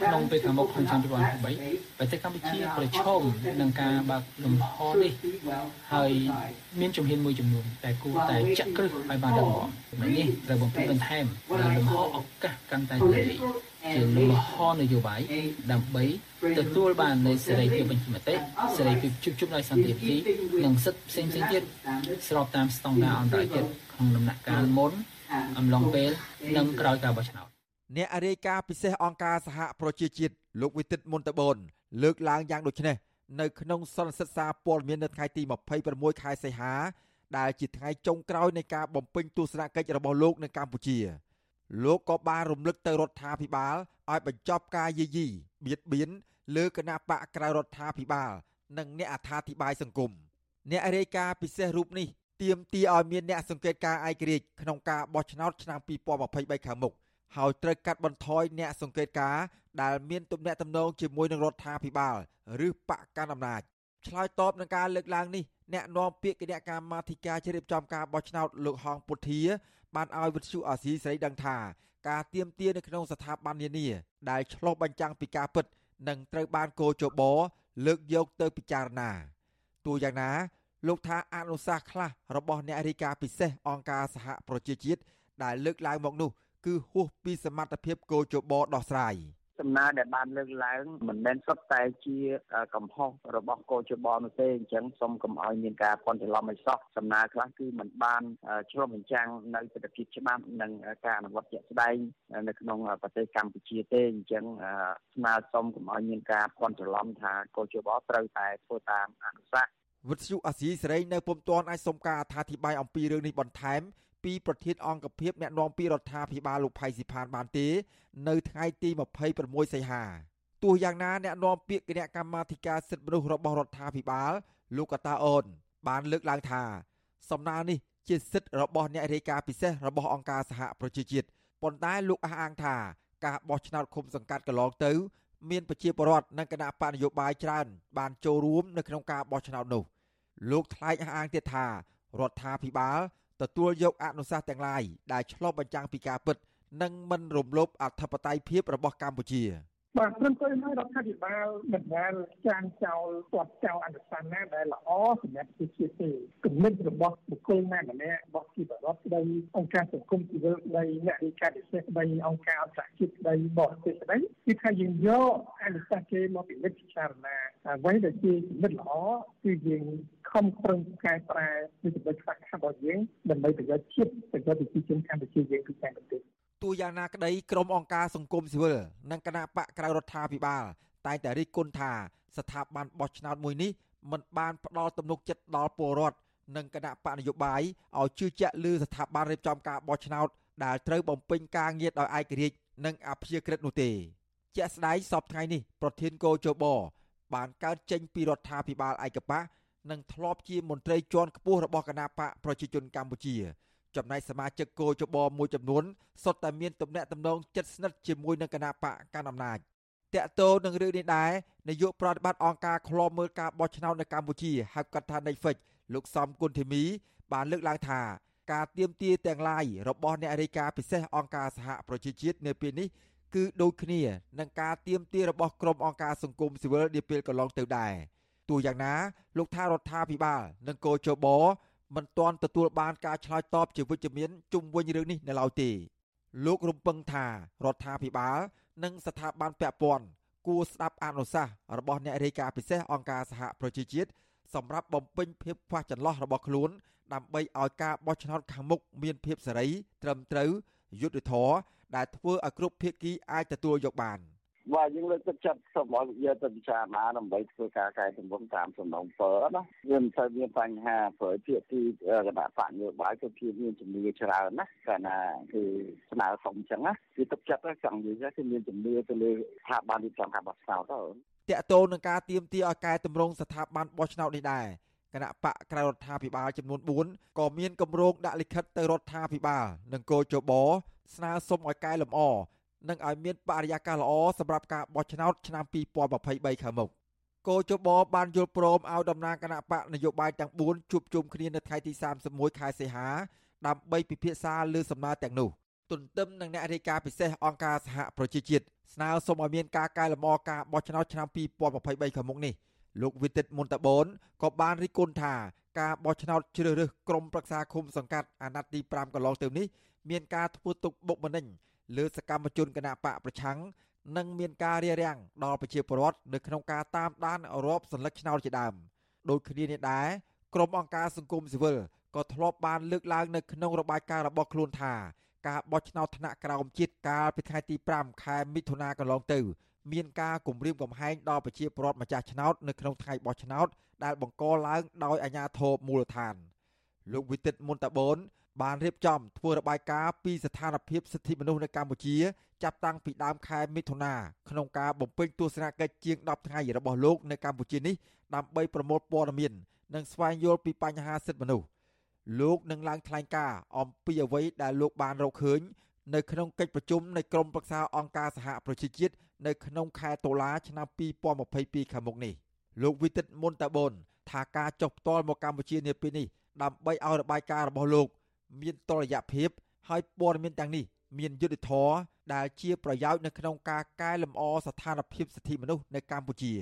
ក្នុងពេលខាងមុខក្នុងឆ្នាំ2023ប្រទេសកម្ពុជាប្រឈមនឹងការបើកលំហនេះហើយមានជំហានមួយចំនួនតែគួរតែចាក់គ្រឹះឲ្យបានរឹងមាំចំណុចនេះត្រូវបំពេញបន្ថែមនៅលំហឱកាសកាន់តែទូលាយ ជាលំហនយោបាយដើម្បីទទួលបាននៃសេរីភាពបញ្ចេញមតិសេរីភាពជួបជុំដោយសន្តិភាពនិងសិទ្ធិផ្សេងៗទៀតស្របតាមស្តង់ដារអន្តរជាតិក្នុងដំណាក់កាលមុនអំឡុងពេលនិងក្រោយការបោះឆ្នោតអ្នករាយការណ៍ពិសេសអង្គការសហប្រជាជាតិលោកវិទិតមុនតបនលើកឡើងយ៉ាងដូចនេះនៅក្នុងសន្និសីទសារព័ត៌មាននៅថ្ងៃទី26ខែសីហាដែលជាថ្ងៃចុងក្រោយនៃការបំពេញទស្សនកិច្ចរបស់លោកនៅកម្ពុជា លោកក៏បានរំលឹកទៅរដ្ឋាភិបាលឲ្យបញ្ចប់ការយាយីបៀតបៀនលើគណៈបកក្រៅរដ្ឋាភិបាល និងអ្នកអត្ថាធិប្បាយសង្គមអ្នករាយការណ៍ពិសេសរូបនេះទាមទារឲ្យមានអ្នកសង្កេតការឯករាជ្យក្នុងការបោះឆ្នោតឆ្នាំ2023ខាងមុខហើយត្រូវកាត់បន្ថយអ្នកសង្កេតការដែលមានទំនាក់ទំនងជាមួយនឹងរដ្ឋាភិបាលឬបកកណ្ដាលអំណាចឆ្លើយតបនឹងការលើកឡើងនេះអ្នកនាំពាក្យគណៈកម្មាធិការជ្រៀបចំការបោះឆ្នោតលោកហងពុធា បានឲ្យវិទ្យុអាស៊ីសេរីដឹងថាការទៀមទានៅក្នុងស្ថាប័ននានាដែលឆ្លុះបញ្ចាំងពីការពិតនឹងត្រូវបានកោជបលើកយកទៅពិចារណាទោះយ៉ាងណាលោកថាអនុសាសន៍ខ្លះរបស់អ្នករាយការណ៍ពិសេសអង្គការសហប្រជាជាតិដែលលើកឡើងមកនោះគឺហួសពីសមត្ថភាពគោជបដោះស្រាយ ដំណើរដែលបានលើកឡើងមិនមែនសុទ្ធតែជាកំហុសរបស់កោជបនោះទេអញ្ចឹងសូមកុំឲ្យមានការពន់ច្រឡំឲ្យសោះដំណើរខ្លះគឺมันបានឆ្លុះបញ្ចាំងនៅទស្សនវិជ្ជាច្បាប់និងការអនុវត្តជាក់ស្ដែងនៅក្នុងប្រទេសកម្ពុជាទេអញ្ចឹងស្នើសុំកុំឲ្យមានការពន់ច្រឡំថាកោជបត្រូវតែធ្វើតាមអនុសាសន៍វិទ្យុអាស៊ីសេរីនៅពុំទាន់អាចសុំការអធិប្បាយអំពីរឿងនេះបន្ថែម ពីប្រធានអង្គភិបអ្នកណែនាំពីរដ្ឋាភិបាលលោកផៃស៊ីផានបានទេនៅថ្ងៃទី26សីហាទោះយ៉ាងណាអ្នកនាំពាក្យគណៈកម្មាធិការសិទ្ធិមនុស្សរបស់រដ្ឋាភិបាលលោកកតាអូន បានលើកឡើងថា សំណើនេះជាសិទ្ធិរបស់អ្នករាយការណ៍ពិសេសរបស់អង្គការសហប្រជាជាតិប៉ុន្តែលោកអះអាងថាការបោះឆ្នោតឃុំសង្កាត់កន្លងទៅ មានប្រជាពលរដ្ឋនិងគណៈបកនយោបាយច្រើន បានចូលរួមនៅក្នុងការបោះឆ្នោតនោះ លោកថ្លែងអះអាងទៀតថារដ្ឋាភិបាល ទទួលយកអនុសាសន៍ទាំងឡាយដែលឆ្លុះបញ្ចាំងពីការពិត និងមិនរំលោភអធិបតេយ្យភាពរបស់កម្ពុជា។បាទព្រមទៅហើយរដ្ឋាភិបាលមិនដែលចាងចោលគាត់ចោលអនុសាសន៍ណាដែលល្អសម្រាប់ប្រជាជាតិទេគំនិតរបស់បុគ្គលណាម្នាក់របស់ជីវរដ្ឋស្ដីអង្គការសង្គមស៊ីវិលស្ដីអ្នកវិការពិសេសស្ដីអង្គការអន្តរជាតិស្ដីបរទេសស្ដីគឺថាយើងយកអនុសាសន៍គេមកពិនិត្យពិចារណាអ្វីដែលជាគំនិតល្អគឺយើង ខំប្រឹងកែប្រែវិធីខ្វះខាតរបស់យើងដើម្បីប្រយោជន៍ជាតិប្រយោជន៍ប្រជាជនកម្ពុជាយើងគឺតែប្រទេសទោះយ៉ាងណាក្តីក្រុមអង្គការសង្គមស៊ីវិលនិងគណៈបកក្រៅរដ្ឋាភិបាលតែងតែរិះគន់ថាស្ថាប័នបោះឆ្នោតមួយនេះមិនបានផ្ដល់ទំនុកចិត្តដល់ពលរដ្ឋនិងគណៈបកនយោបាយឲ្យជឿជាក់លើស្ថាប័នរៀបចំការបោះឆ្នោតដែលត្រូវបំពេញការងារដោយឯករាជ្យនិងអព្យាក្រឹតនោះទេជាក់ស្ដែងសពថ្ងៃនេះប្រធានកោជបបានកើតចេញពីរដ្ឋាភិបាលឯកបក និងធ្លាប់ជាមន្ត្រីជាន់ខ្ពស់របស់គណៈបកប្រជាជនកម្ពុជា ចំណែកសមាជិកគោចបមួយចំនួនសុទ្ធតែមានទំនាក់ទំនងជិតស្និទ្ធជាមួយនឹងគណៈបកកណ្ដាលអំណាចតកតោនឹងរឿងនេះដែរនាយកប្រតិបត្តិអង្គការឃ្លាំមើលការបោះឆ្នោតនៅកម្ពុជាហៅកាត់ថា Netflix លោកសំគុណធីមី បានលើកឡើងថាការទៀមទាទាំងឡាយរបស់អ្នករាយការណ៍ពិសេសអង្គការសហប្រជាជាតិនៅពេលនេះគឺដូចគ្នានឹងការទៀមទារបស់ក្រុមអង្គការសង្គមស៊ីវិលនាពេលកន្លងទៅដែរ ទោះយ៉ាងណាលោកថារដ្ឋាភិបាលនិងកោជបមិនទាន់ទទួលបានការឆ្លើយតបជាវិជ្ជមានជុំវិញរឿងនេះនៅឡើយទេលោករំពឹងថារដ្ឋាភិបាលនិងស្ថាប័នពាក់ព័ន្ធគួរស្ដាប់អនុសាសន៍របស់អ្នករាយការណ៍ពិសេសអង្គការសហប្រជាជាតិសម្រាប់បំពេញភាពខ្វះចន្លោះរបស់ខ្លួន ដើម្បីឲ្យការបោះឆ្នោតខាងមុខមានភាពសេរី ត្រឹមត្រូវយុត្តិធម៌ដែលធ្វើឲ្យគ្រប់ភាគីអាចទទួលយកបាន។ បាទយើងលើកទឹកចិត្តសូមឲ្យយកទៅពិចារណាដើម្បីធ្វើការកែតម្រង់តាមសំណងពើណាវាមិនសូវមានបញ្ហាព្រោះភាគីគណៈបកនយោបាយគឺភាពមានជំនឿច្រើនណាកាលណាគឺស្នើសុំអញ្ចឹងណាគឺទឹកចិត្តចង់និយាយគឺមានជំនឿទៅលើស្ថាប័នទីចំការបោះឆ្នោតទៅតកតូននឹងការទៀមទាឲ្យកែតម្រង់ស្ថាប័នបោះឆ្នោតនេះដែរគណៈបកក្រៅរដ្ឋាភិបាលចំនួន4ក៏មានគម្រោងដាក់លិខិតទៅរដ្ឋាភិបាលនិងគោចបស្នើសុំឲ្យកែលម្អ និងឲ្យមានបរិយាកាសល្អសម្រាប់ការបោះឆ្នោតឆ្នាំ2023ខាងមុខគោចបបានយល់ព្រមឲ្យតំណាងគណៈបកនយោបាយទាំង4ជួបជុំគ្នានៅថ្ងៃទី31ខែសីហាដើម្បីពិភាក្សាលើសំណើទាំងនោះទន្ទឹមនឹងអ្នករាយការណ៍ពិសេសអង្គការសហប្រជាជាតិស្នើសុំឲ្យមានការកែលម្អការបោះឆ្នោតឆ្នាំ2023ខាងមុខនេះលោកវិទិតមុនតបូនក៏បានរិះគន់ថាការបោះឆ្នោតជ្រើសរើសក្រុមប្រឹក្សាឃុំសង្កាត់អាណត្តិទី5កន្លងទៅនេះមានការធ្វើទុកបុកម្នេញ លើសកម្មជនគណៈបកប្រឆាំងនិងមានការរារាំងដល់ប្រជាពលរដ្ឋនៅក្នុងការតាមដានរាប់សន្លឹកឆ្នោតជាដើមដោយគ្នានេះដែរក្រុមអង្គការសង្គមស៊ីវិលក៏ធ្លាប់បានលើកឡើងនៅក្នុងរបាយការណ៍របស់ខ្លួនថាការបោះឆ្នោតថ្នាក់ក្រោមជាតិកាលពីថ្ងៃទី5ខែមិថុនាកន្លងទៅ មានការគម្រាមកំហែងដល់ប្រជាពលរដ្ឋម្ចាស់ឆ្នោតនៅក្នុងថ្ងៃបោះឆ្នោតដែលបង្កឡើងដោយអាជ្ញាធរមូលដ្ឋានលោកវិទិតមុនតាបូន បានរៀបចំធ្វើរបាយការណ៍ពីស្ថានភាពសិទ្ធិមនុស្សនៅកម្ពុជា ចាប់តាំងពីដើមខែមិថុនាក្នុងការបំពេញទស្សនកិច្ចជាង10ថ្ងៃរបស់លោកនៅកម្ពុជានេះដើម្បីប្រមូលព័ត៌មាននិងស្វែងយល់ពីបញ្ហាសិទ្ធិមនុស្សលោកនឹងឡើងថ្លែងការណ៍អំពីអ្វីដែលលោកបានរកឃើញនៅក្នុងកិច្ចប្រជុំនៃក្រុមប្រឹក្សាអង្គការសហប្រជាជាតិនៅក្នុងខែតុលាឆ្នាំ2022ខាងមុខនេះលោកវិទិតមុនតាបូនថាការចុះផ្ទាល់មកកម្ពុជានាពេលនេះដើម្បីឲ្យរបាយការណ៍របស់លោក មានតុល្យភាពហើយព័ត៌មានទាំងនេះមានយុត្តិធម៌ដែលជាប្រយោជន៍នៅក្នុងការកែលម្អស្ថានភាពសិទ្ធិមនុស្សនៅកម្ពុជា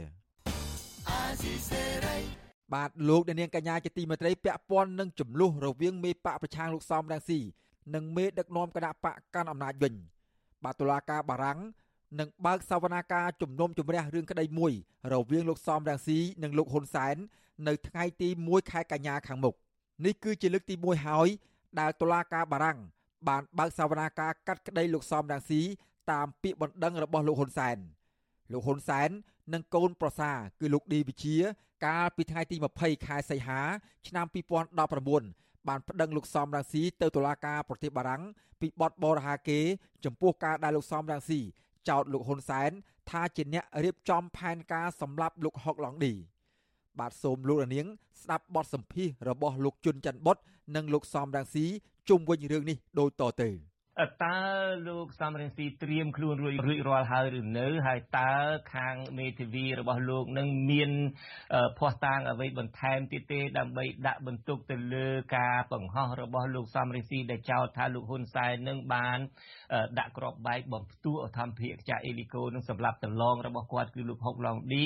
បាទលោកនាងកញ្ញាជាទីមេត្រីពាក់ព័ន្ធនឹងចំនួនរវាងមេបកប្រឆាំងលោកសំរងស៊ីនិងមេដឹកនាំគណៈបកកាន់អំណាចវិញបាទតុលាការបារាំងនឹងបើកសវនាការជំនុំជម្រះរឿងក្តីមួយ រវាងលោកសំរងស៊ីនិងលោកហ៊ុនសែននៅថ្ងៃទី1ខែកញ្ញាខាងមុខនេះគឺជាលើកទី1ហើយ ដែលតុលាការបារាំងបានបើកសវនាការកាត់ក្តីលោកសំរងស៊ីតាមពាក្យបណ្ដឹងរបស់លោកហ៊ុនសែនលោកហ៊ុនសែននិងកូនប្រសាគឺលោកឌីវិជាកាលពីថ្ងៃទី20ខែសីហាឆ្នាំ2019បានប្តឹងលោកសំរងស៊ីទៅតុលាការប្រទេសបារាំងពីបទបរិហាកេចំពោះការដែលលោកសំរងស៊ីចោទលោកហ៊ុនសែនថាជាអ្នករៀបចំផែនការសម្លាប់លោកហុកឡុងឌីបាទសូមលោកនាង ស្ដាប់បទសម្ភាសរបស់លោកជុនច័ន្ទបុត និងលោកសំរងស៊ីជុំវិញរឿងនេះដូចតទៅ តើលោកសំរងស៊ីត្រៀមខ្លួនរួចរួចរាល់ហើយឬនៅ ហើយតើខាងមេធាវីរបស់លោកនឹងមានភ័ស្តុតាងអ្វីបន្ថែមទៀតទេដើម្បីដាក់បន្ទុកទៅលើការបង្ហោះរបស់លោកសំរងស៊ីដែលចោទថាលោកហ៊ុនសែននឹងបាន ដាក់ក្របបែកបំផ្ទុះអធម្មភិកចាអេលីកូនឹងសម្រាប់តឡងរបស់គាត់គឺលោកហុកឡុងឌី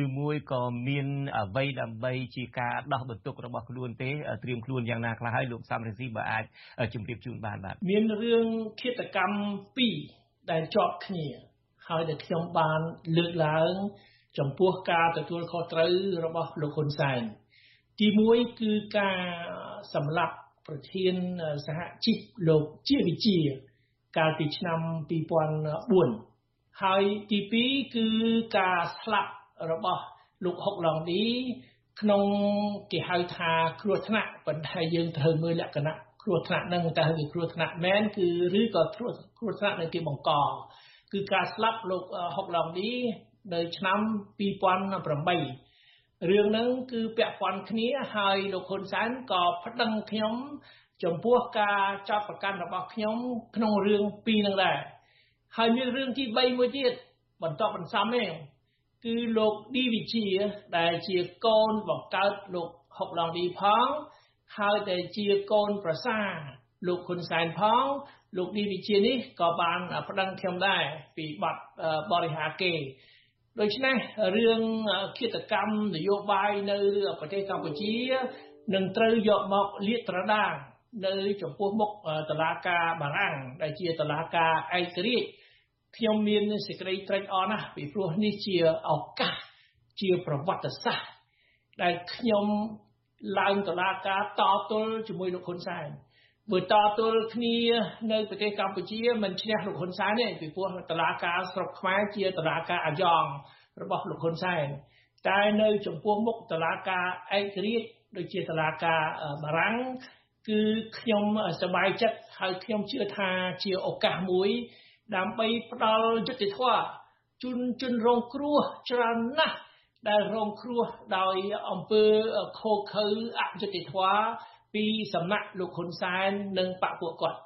ឬមួយក៏មានអ្វីដើម្បីជាការដោះបន្ទុករបស់ខ្លួនទេត្រៀមខ្លួនយ៉ាងណាខ្លះហើយលោកសំរងស៊ីបើអាចជម្រាបជូនបានបាទមានរឿងឃាតកម្ម2ដែលជាប់គ្នាហើយដែលខ្ញុំបានលើកឡើង ចំពោះការទទួលខុសត្រូវរបស់លោកហ៊ុនសែនទី1គឺការសម្លាប់ប្រធានសហជីពលោកជាវិជា កាលពីឆ្នាំ2004ហើយទី2គឺការស្លាប់របស់លោកហុកឡុងឌីក្នុងគេហៅថាគ្រោះថ្នាក់ប៉ុន្តែយើងត្រូវមើលលក្ខណៈ គ្រោះថ្នាក់នឹងតើវាគ្រោះថ្នាក់មែនគឺឬក៏គ្រោះគ្រោះថ្នាក់នៅគេបង្កគឺការស្លាប់លោកហុកឡុងឌីនៅឆ្នាំ2008រឿងហ្នឹងគឺពាក់ព័ន្ធគ្នាហើយលោកហ៊ុនសែនក៏ប្តឹងខ្ញុំចំពោះការចោទប្រកាន់របស់ខ្ញុំក្នុងរឿងពីរនឹងដែរហើយមានរឿងទី3មួយទៀតបន្តបន្សំទេគឺលោកឌីវិជាដែលជាកូនបង្កើតលោកហុកឡុងឌីផង ហើយតែជាកូនប្រសា លោកហ៊ុនសែនផងលោកឌីវិជានេះក៏បានប្តឹងខ្ញុំដែរពីបទបរិហាគេដូច្នេះរឿងគិតកម្មនយោបាយនៅប្រទេសកម្ពុជានឹងត្រូវយកមកលាតត្រដាងនៅចំពោះមុខតឡាការបារាំងដែលជាតឡាការឯករាជ្យខ្ញុំមានសេចក្តីត្រេកអរណាស់ពីព្រោះនេះជាឱកាសជាប្រវត្តិសាស្ត្រដែលខ្ញុំ ឡើងតុលាការតទល់ជាមួយលោកហ៊ុនសែនបើតទល់គ្នានៅប្រទេសកម្ពុជាមិនឈ្នះលោកហ៊ុនសែនទេពីព្រោះតុលាការស្រុកខ្មែរជាតុលាការអាយ៉ងរបស់លោកហ៊ុនសែនតែនៅចំពោះមុខតុលាការឯករាជ្យដូចជាតុលាការបារាំងគឺខ្ញុំសប្បាយចិត្តហើយខ្ញុំជឿថាជាឱកាសមួយ ដើម្បីផ្ដល់យុត្តិធម៌ជូនជនរងគ្រោះច្រើនណាស់ ដែលរងគ្រោះដោយអំពើខូខើអយុត្តិធម៌ពីសំណាក់លោកហ៊ុនសែននិងបកពួកគាត់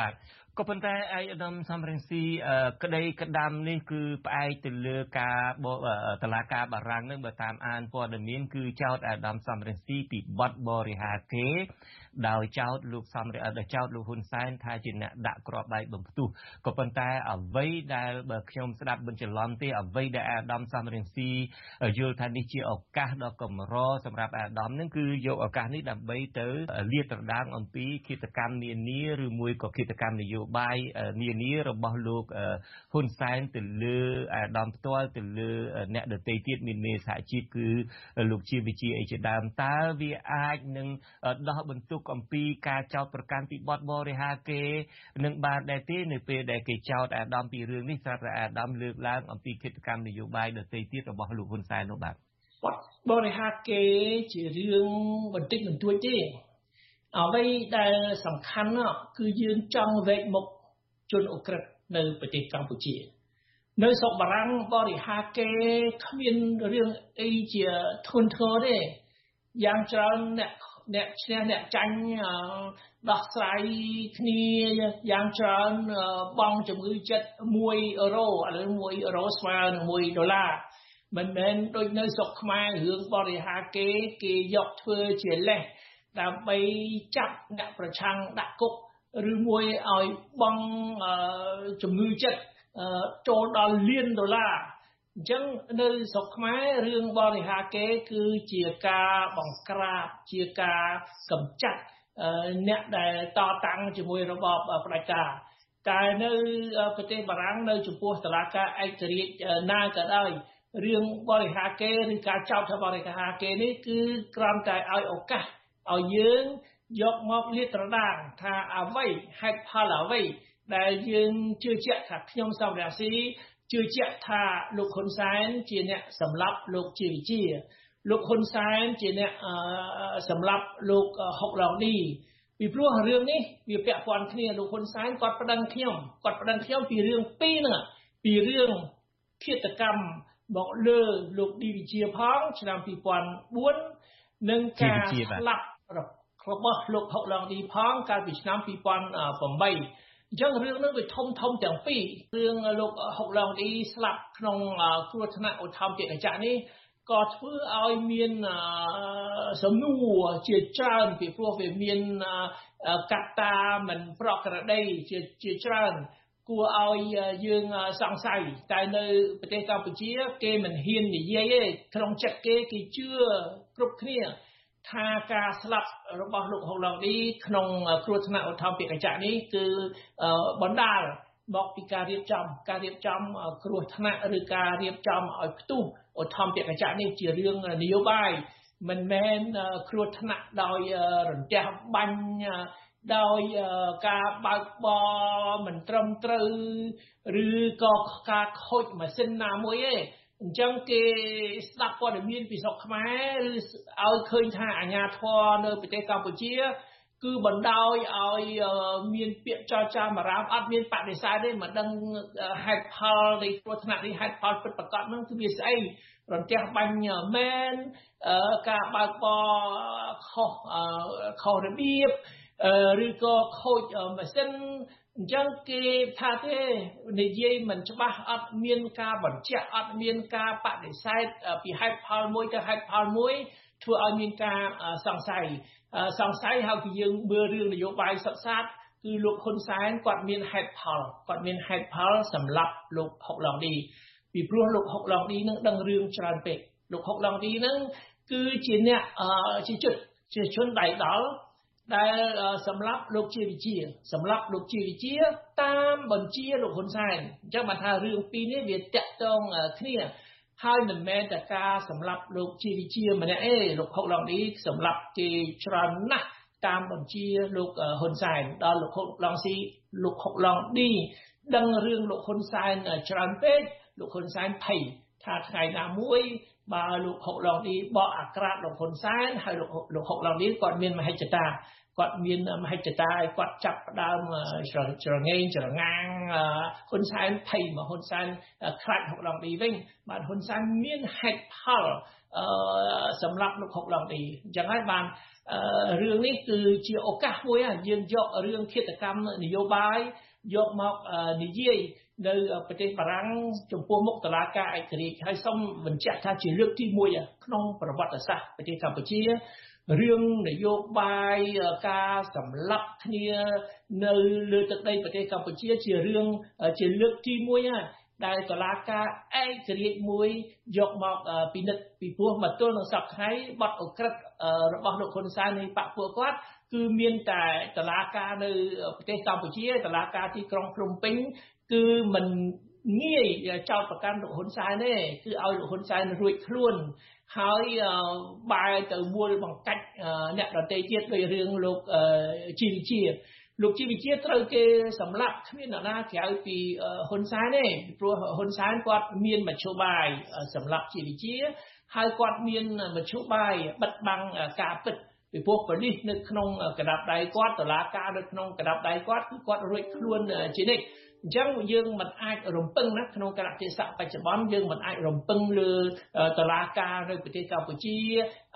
បាទក៏ប៉ុន្តែឯកឧត្តមសំរងស៊ីក្តីក្តាំនេះគឺផ្អែកទៅលើការបលាការបារាំងនឹងបើតាមអានព័ត៌មានគឺចោតអាដាមសំរងស៊ីពីបទបរិហាគេដោយចោទលោកសំរងដោយចោទលោកហ៊ុនសែនថាជាអ្នកដាក់គ្រាប់បែកបំផ្ទុះក៏ប៉ុន្តែអ្វីដែលបើខ្ញុំស្ដាប់បញ្ច្រឡំទេអ្វីដែលអាដាមសំរងស៊ីយល់ថានេះជាឱកាសដ៏កម្រសម្រាប់អាដាមនឹងគឺយកឱកាសនេះដើម្បីទៅលាតត្រដាងអំពីគិតកម្មនានាឬមួយក៏គិតកម្មនយោបាយនានារបស់លោកហ៊ុនសែនទៅលើអាដាមផ្ទាល់ទៅលើអ្នកដទៃទៀតមានមេសហជីពគឺលោកជាវិជាអីជាដើមតើវាអាចនឹងដោះបន្ទុកអំពីការចោទប្រកាន់ពីបទបរិហាគេនឹងបានដែរទេនៅពេលដែលគេចោទអាដាមពីរឿងនេះស្រាប់តែអាដាមលើកឡើងអំពីគិតកម្មនយោបាយដទៃទៀតរបស់លោកហ៊ុនសែននោះបាទបរិហាគេជារឿងបន្តិចបន្តួចទេអ្វីដែលសំខាន់គឺយើងចង់វែកមុខជនអ ுக ្រិតនៅប្រទេសកម្ពុជានៅស្រុកបារាំងបរិហាគេគ្មានរឿងអីជាធនធ្ងរទេយ៉ាងច្រើនអ្នក អ្នកឈ្នះអ្នកចាញ់ដោះស្រាយគ្នាយ៉ាងច្រើនបងជំងឺចិត្ត1អឺរ៉ូឥឡូវ1អឺរ៉ូស្មើនឹង1ដុល្លារមិនមែនដូចនៅស្រុកខ្មែររឿងបរិហាគេគេយកធ្វើជាលេសដើម្បីចាប់អ្នកប្រឆាំងដាក់គុកឬមួយឲ្យបងជំងឺចិត្តចូលដល់លានដុល្លារ អញ្ចឹងនៅស្រុកខ្មែររឿងបរិហាគេគឺជាការបង្ក្រាបជាការកម្ចាត់អ្នកដែលតតាំងជាមួយរបបផ្ដាច់ការតែនៅប្រទេសបារាំងនៅចំពោះតឡាការឯករាជ្យណាក៏ដោយរឿងបរិហាគេឬការចោទថាបរិហាគេនេះគឺគ្រាន់តែឲ្យឱកាសឲ្យយើងយកមកលាតត្រដាងថាអ្វីហេតុផលអ្វីដែលយើងជឿជាក់ថាខ្ញុំសំរាស៊ី ជឿជាក់ថាលោកហ៊ុនសែនជាអ្នកសម្លាប់លោកជាវិជាលោកហ៊ុនសែនជាអ្នកសម្លាប់លោកហុកឡងឌីពីព្រោះរឿងនេះវាពាក់ព័ន្ធគ្នាលោកហ៊ុនសែនគាត់ប្តឹងខ្ញុំគាត់ប្តឹងខ្ញុំពីរឿងពីរហ្នឹងពីរឿងឃាតកម្មមកលើលោកឌីវិជាផងឆ្នាំ2004និងការស្លាប់របស់លោកហុកឡងឌីផងកាលពីឆ្នាំ2008 អញ្ចឹងរឿងនោះវាធំធំទាំងពីររឿងលោកហុកឡងឌីស្លាប់ក្នុងគ្រោះថ្នាក់ឧទ្ធម្ភាគចក្រនេះក៏ធ្វើឲ្យមានសំណួរជាច្រើនពីព្រោះវាមានកត្តាមិនប្រក្រតីជាជាច្រើនគួរឲ្យយើងសង្ស័យតែនៅប្រទេសកម្ពុជា គេមិនហ៊ាននិយាយទេក្នុងចិត្តគេគេជឿគ្រប់គ្នា ថាការស្លាប់របស់លោកហុកឡងឌីក្នុងគ្រោះថ្នាក់ឧទ្ធម្ភាគចក្រនេះគឺបណ្ដាលមកពីការរៀបចំការរៀបចំគ្រោះថ្នាក់ឬការរៀបចំឲ្យផ្ទុះឧទ្ធម្ភាគចក្រនេះជារឿងនយោបាយមិនមែនគ្រោះថ្នាក់ដោយរន្ទះបាញ់ដោយការបើកបរមិនត្រឹមត្រូវឬក៏ការខូចម៉ាស៊ីនណាមួយទេ អញ្ចឹងគេស្ដាប់ព័ត៌មានពីស្រុកខ្មែរឬឲ្យឃើញថាអាញាធរនៅប្រទេសកម្ពុជា គឺបណ្ដោយឲ្យមានពាក្យចរចាបារាមអត់មានបដិសេធទេមិនដឹងហេតុផលនៃគ្រោះថ្នាក់នេះហេតុផលពិតប្រាកដហ្នឹងគឺវាស្អីរន្ទះបាញ់មែនការបើកបរខុសខុសរបៀបឬក៏ខូចម៉ាស៊ីន អញ្ចឹងគេថាទេនិយាយមិនច្បាស់អត់មានការបញ្ជាក់អត់មានការបដិសេធពីហេតុផលមួយទៅហេតុផលមួយធ្វើឲ្យមានការសង្ស័យសង្ស័យហើយគឺយើងមើលរឿងនយោបាយសិក្សាគឺលោកហ៊ុនសែនគាត់មានហេតុផលគាត់មានហេតុផលសម្រាប់លោកហុកឡងឌីពីព្រោះលោកហុកឡងឌីនឹងដឹងរឿងច្រើនពេកលោកហុកឡងឌីនឹងគឺជាអ្នកជាជនជាជនដៃដល់ ដែលសម្រាប់លោកជាវិជាសម្រាប់លោកជាវិជាតាមបញ្ជាលោកហ៊ុនសែនអញ្ចឹងបានថារឿងពីរនេះវាតាក់ទងគ្នាហើយមិនមែនតែការសម្រាប់លោកជាវិជាម្នាក់ទេលោកហុកឡងឌីសម្រាប់គេច្រើនណាស់តាមបញ្ជាលោកហ៊ុនសែនដល់លោកហុកឡងស៊ីលោកហុកឡងឌីដឹងរឿងលោកហ៊ុនសែនច្រើនពេកលោកហ៊ុនសែនភ័យថាថ្ងៃណាមួយបើលោកហុកឡងឌីបកអាក្រាតលោកហ៊ុនសែនហើយលោកលោកហុកឡងឌីគាត់មានមហិច្ឆតា គាត់មានមហិច្ឆតាឲ្យគាត់ចាប់ផ្ដើមច្រងេងច្រងាងហ៊ុនសែនភ័យមកហ៊ុនសែនខ្លាចហុកឡងឌីវិញបាទហ៊ុនសែនមានហេតុផលអឺសម្រាប់លោកហុកឡងឌីអញ្ចឹងហើយបានរឿងនេះគឺជាឱកាសមួយយើងយករឿងឃាតកម្មនយោបាយយកមកនិយាយនៅប្រទេសបារាំងចំពោះមុខតឡាការឯករាជ្យហើយសូមបញ្ជាក់ថាជាលើកទី1ក្នុងប្រវត្តិសាស្ត្រប្រទេសកម្ពុជា រឿងនយោបាយការសម្លាប់គ្នានៅលើទឹកដីប្រទេសកម្ពុជាជារឿងជាលើកទី1ហើយដែលតឡាការឯករាជ្យមួយយកមកពិនិត្យពីព្រោះមកទល់នឹងសប្តាហ៍ថ្ងៃបទអក្រិតរបស់លោកហ៊ុនសែននៃបកពួកគាត់គឺមានតែតឡាការនៅប្រទេសកម្ពុជាតឡាការទីក្រុងភ្នំពេញគឺមិនងាយចោតប្រកាន់លោកហ៊ុនសែនទេគឺឲ្យលោកហ៊ុនសែនរួចខ្លួន ហើយបែរទៅមួលបង្កាច់អ្នកដទៃទៀតដោយរឿងលោកជីវិជាលោកជីវិជាត្រូវគេសម្លាប់គ្មានអ្នកណាក្រៅពីហ៊ុនសែនទេព្រោះហ៊ុនសែនគាត់មានមធ្យោបាយសម្លាប់ជីវិជាហើយគាត់មានមធ្យោបាយបិទបាំងការពិត ពីព្រោះប៉ូលីសនៅក្នុងកណ្ដាប់ដៃគាត់តឡាការនៅក្នុងកណ្ដាប់ដៃគាត់គឺគាត់រួចខ្លួនជានិច្ចអញ្ចឹងយើងមិនអាចរំពឹងណាក្នុងកលៈទេសៈបច្ចុប្បន្នយើងមិនអាចរំពឹងលើតឡាការនៅប្រទេសកម្ពុជា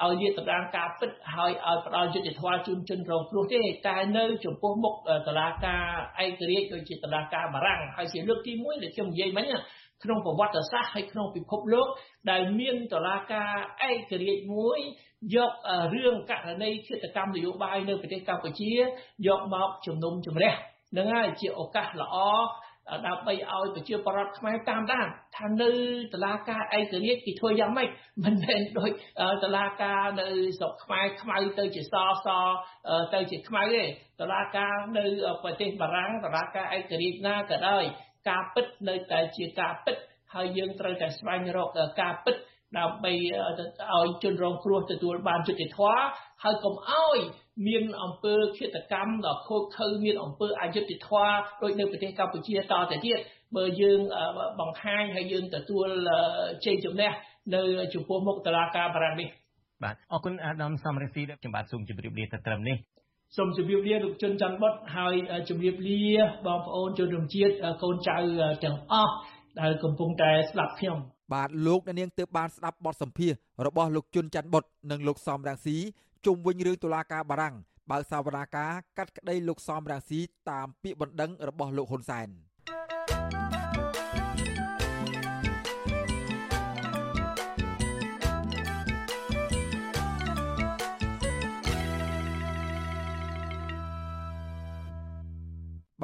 ឲ្យលាតត្រដាងការពិតហើយឲ្យផ្ដល់យុត្តិធម៌ជូនជនរងគ្រោះទេតែនៅចំពោះមុខតឡាការឯករាជ្យដូចជាតឡាការបារាំងហើយជាលើកទី1ដែលខ្ញុំនិយាយមិញក្នុងប្រវត្តិសាស្ត្រហើយក្នុងពិភពលោកដែលមានតឡាការឯករាជ្យមួយ យករឿងករណីឃាតកម្មនយោបាយនៅប្រទេសកម្ពុជាយកមកជំនុំជម្រះនឹងហើយជាឱកាសល្អដើម្បីឲ្យប្រជាពលរដ្ឋខ្មែរតាមដានថានៅតឡាការឯករាជ្យគេធ្វើយ៉ាងម៉េចមិនមែនដូចតឡាការនៅស្រុកខ្មែរខ្មៅទៅជាសសទៅជាខ្មៅទេតឡាការនៅប្រទេសបារាំងតឡាការឯករាជ្យណាក៏ដោយការពិតនៅតែជាការពិតហើយយើងត្រូវតែស្វែងរកការពិត ដើម្បីឲ្យជនរងគ្រោះទទួលបានយុត្តិធម៌ហើយកុំឲ្យមានអំពើឃាតកម្មដល់ខូចខើមានអំពើអយុត្តិធម៌ដូចនៅប្រទេសកម្ពុជាតទៅទៀតបើយើងបង្ហាញហើយយើងទទួលជ័យជំនះនៅចំពោះមុខតឡាការបារាំងនេះបាទអរគុណអាដាមសំរិទ្ធីខ្ញុំបាទសូមជម្រាបលាទៅត្រឹមនេះសូមជម្រាបលាលោកជុនច័ន្ទបុតហើយជម្រាបលាបងប្អូនជនរួមជាតិកូនចៅទាំងអស់ដែលកំពុងតែស្ដាប់ខ្ញុំ បាទលោកអ្នកនាងទើបបានស្ដាប់បទសម្ភាសរបស់លោកជុនច័ន្ទបុតនិងលោកសំរាំងស៊ីជុំវិញរឿងតុលាការបារាំងបើកសវនាការកាត់ក្តីលោកសំរាំងស៊ីតាមពាក្យបណ្ដឹងរបស់លោកហ៊ុនសែន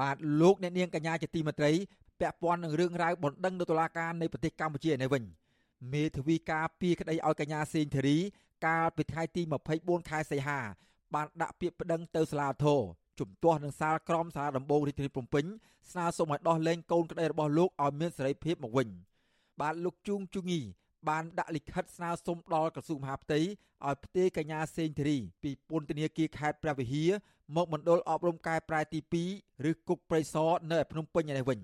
បាទលោកអ្នកនាងកញ្ញាជាទីមេត្រី ពាក់ព័ន្ធនឹងរឿងរ៉ាវបណ្ដឹងនៅតុលាការនៃប្រទេសកម្ពុជានេះវិញមេធាវីការពីក្តីឲ្យកញ្ញាសេងធារី កាលពីថ្ងៃទី24ខែសីហា បានដាក់ពាក្យប្តឹងទៅសាលាធរជំទាស់នឹងសាលក្រមសាលាដំបងរាជធានីភ្នំពេញស្នើសុំឲ្យដោះលែងកូនក្តីរបស់លោកឲ្យមានសេរីភាពមកវិញបាទលោកជួងជុងីបានដាក់លិខិតស្នើសុំដល់ក្រសួងមហាផ្ទៃឲ្យផ្ទេរកញ្ញាសេងធារីពីពន្ធនាគារខេត្តព្រះវិហារមកមណ្ឌលអប់រំកែប្រែទី2ឬគុកព្រៃសរនៅឯភ្នំពេញនេះវិញ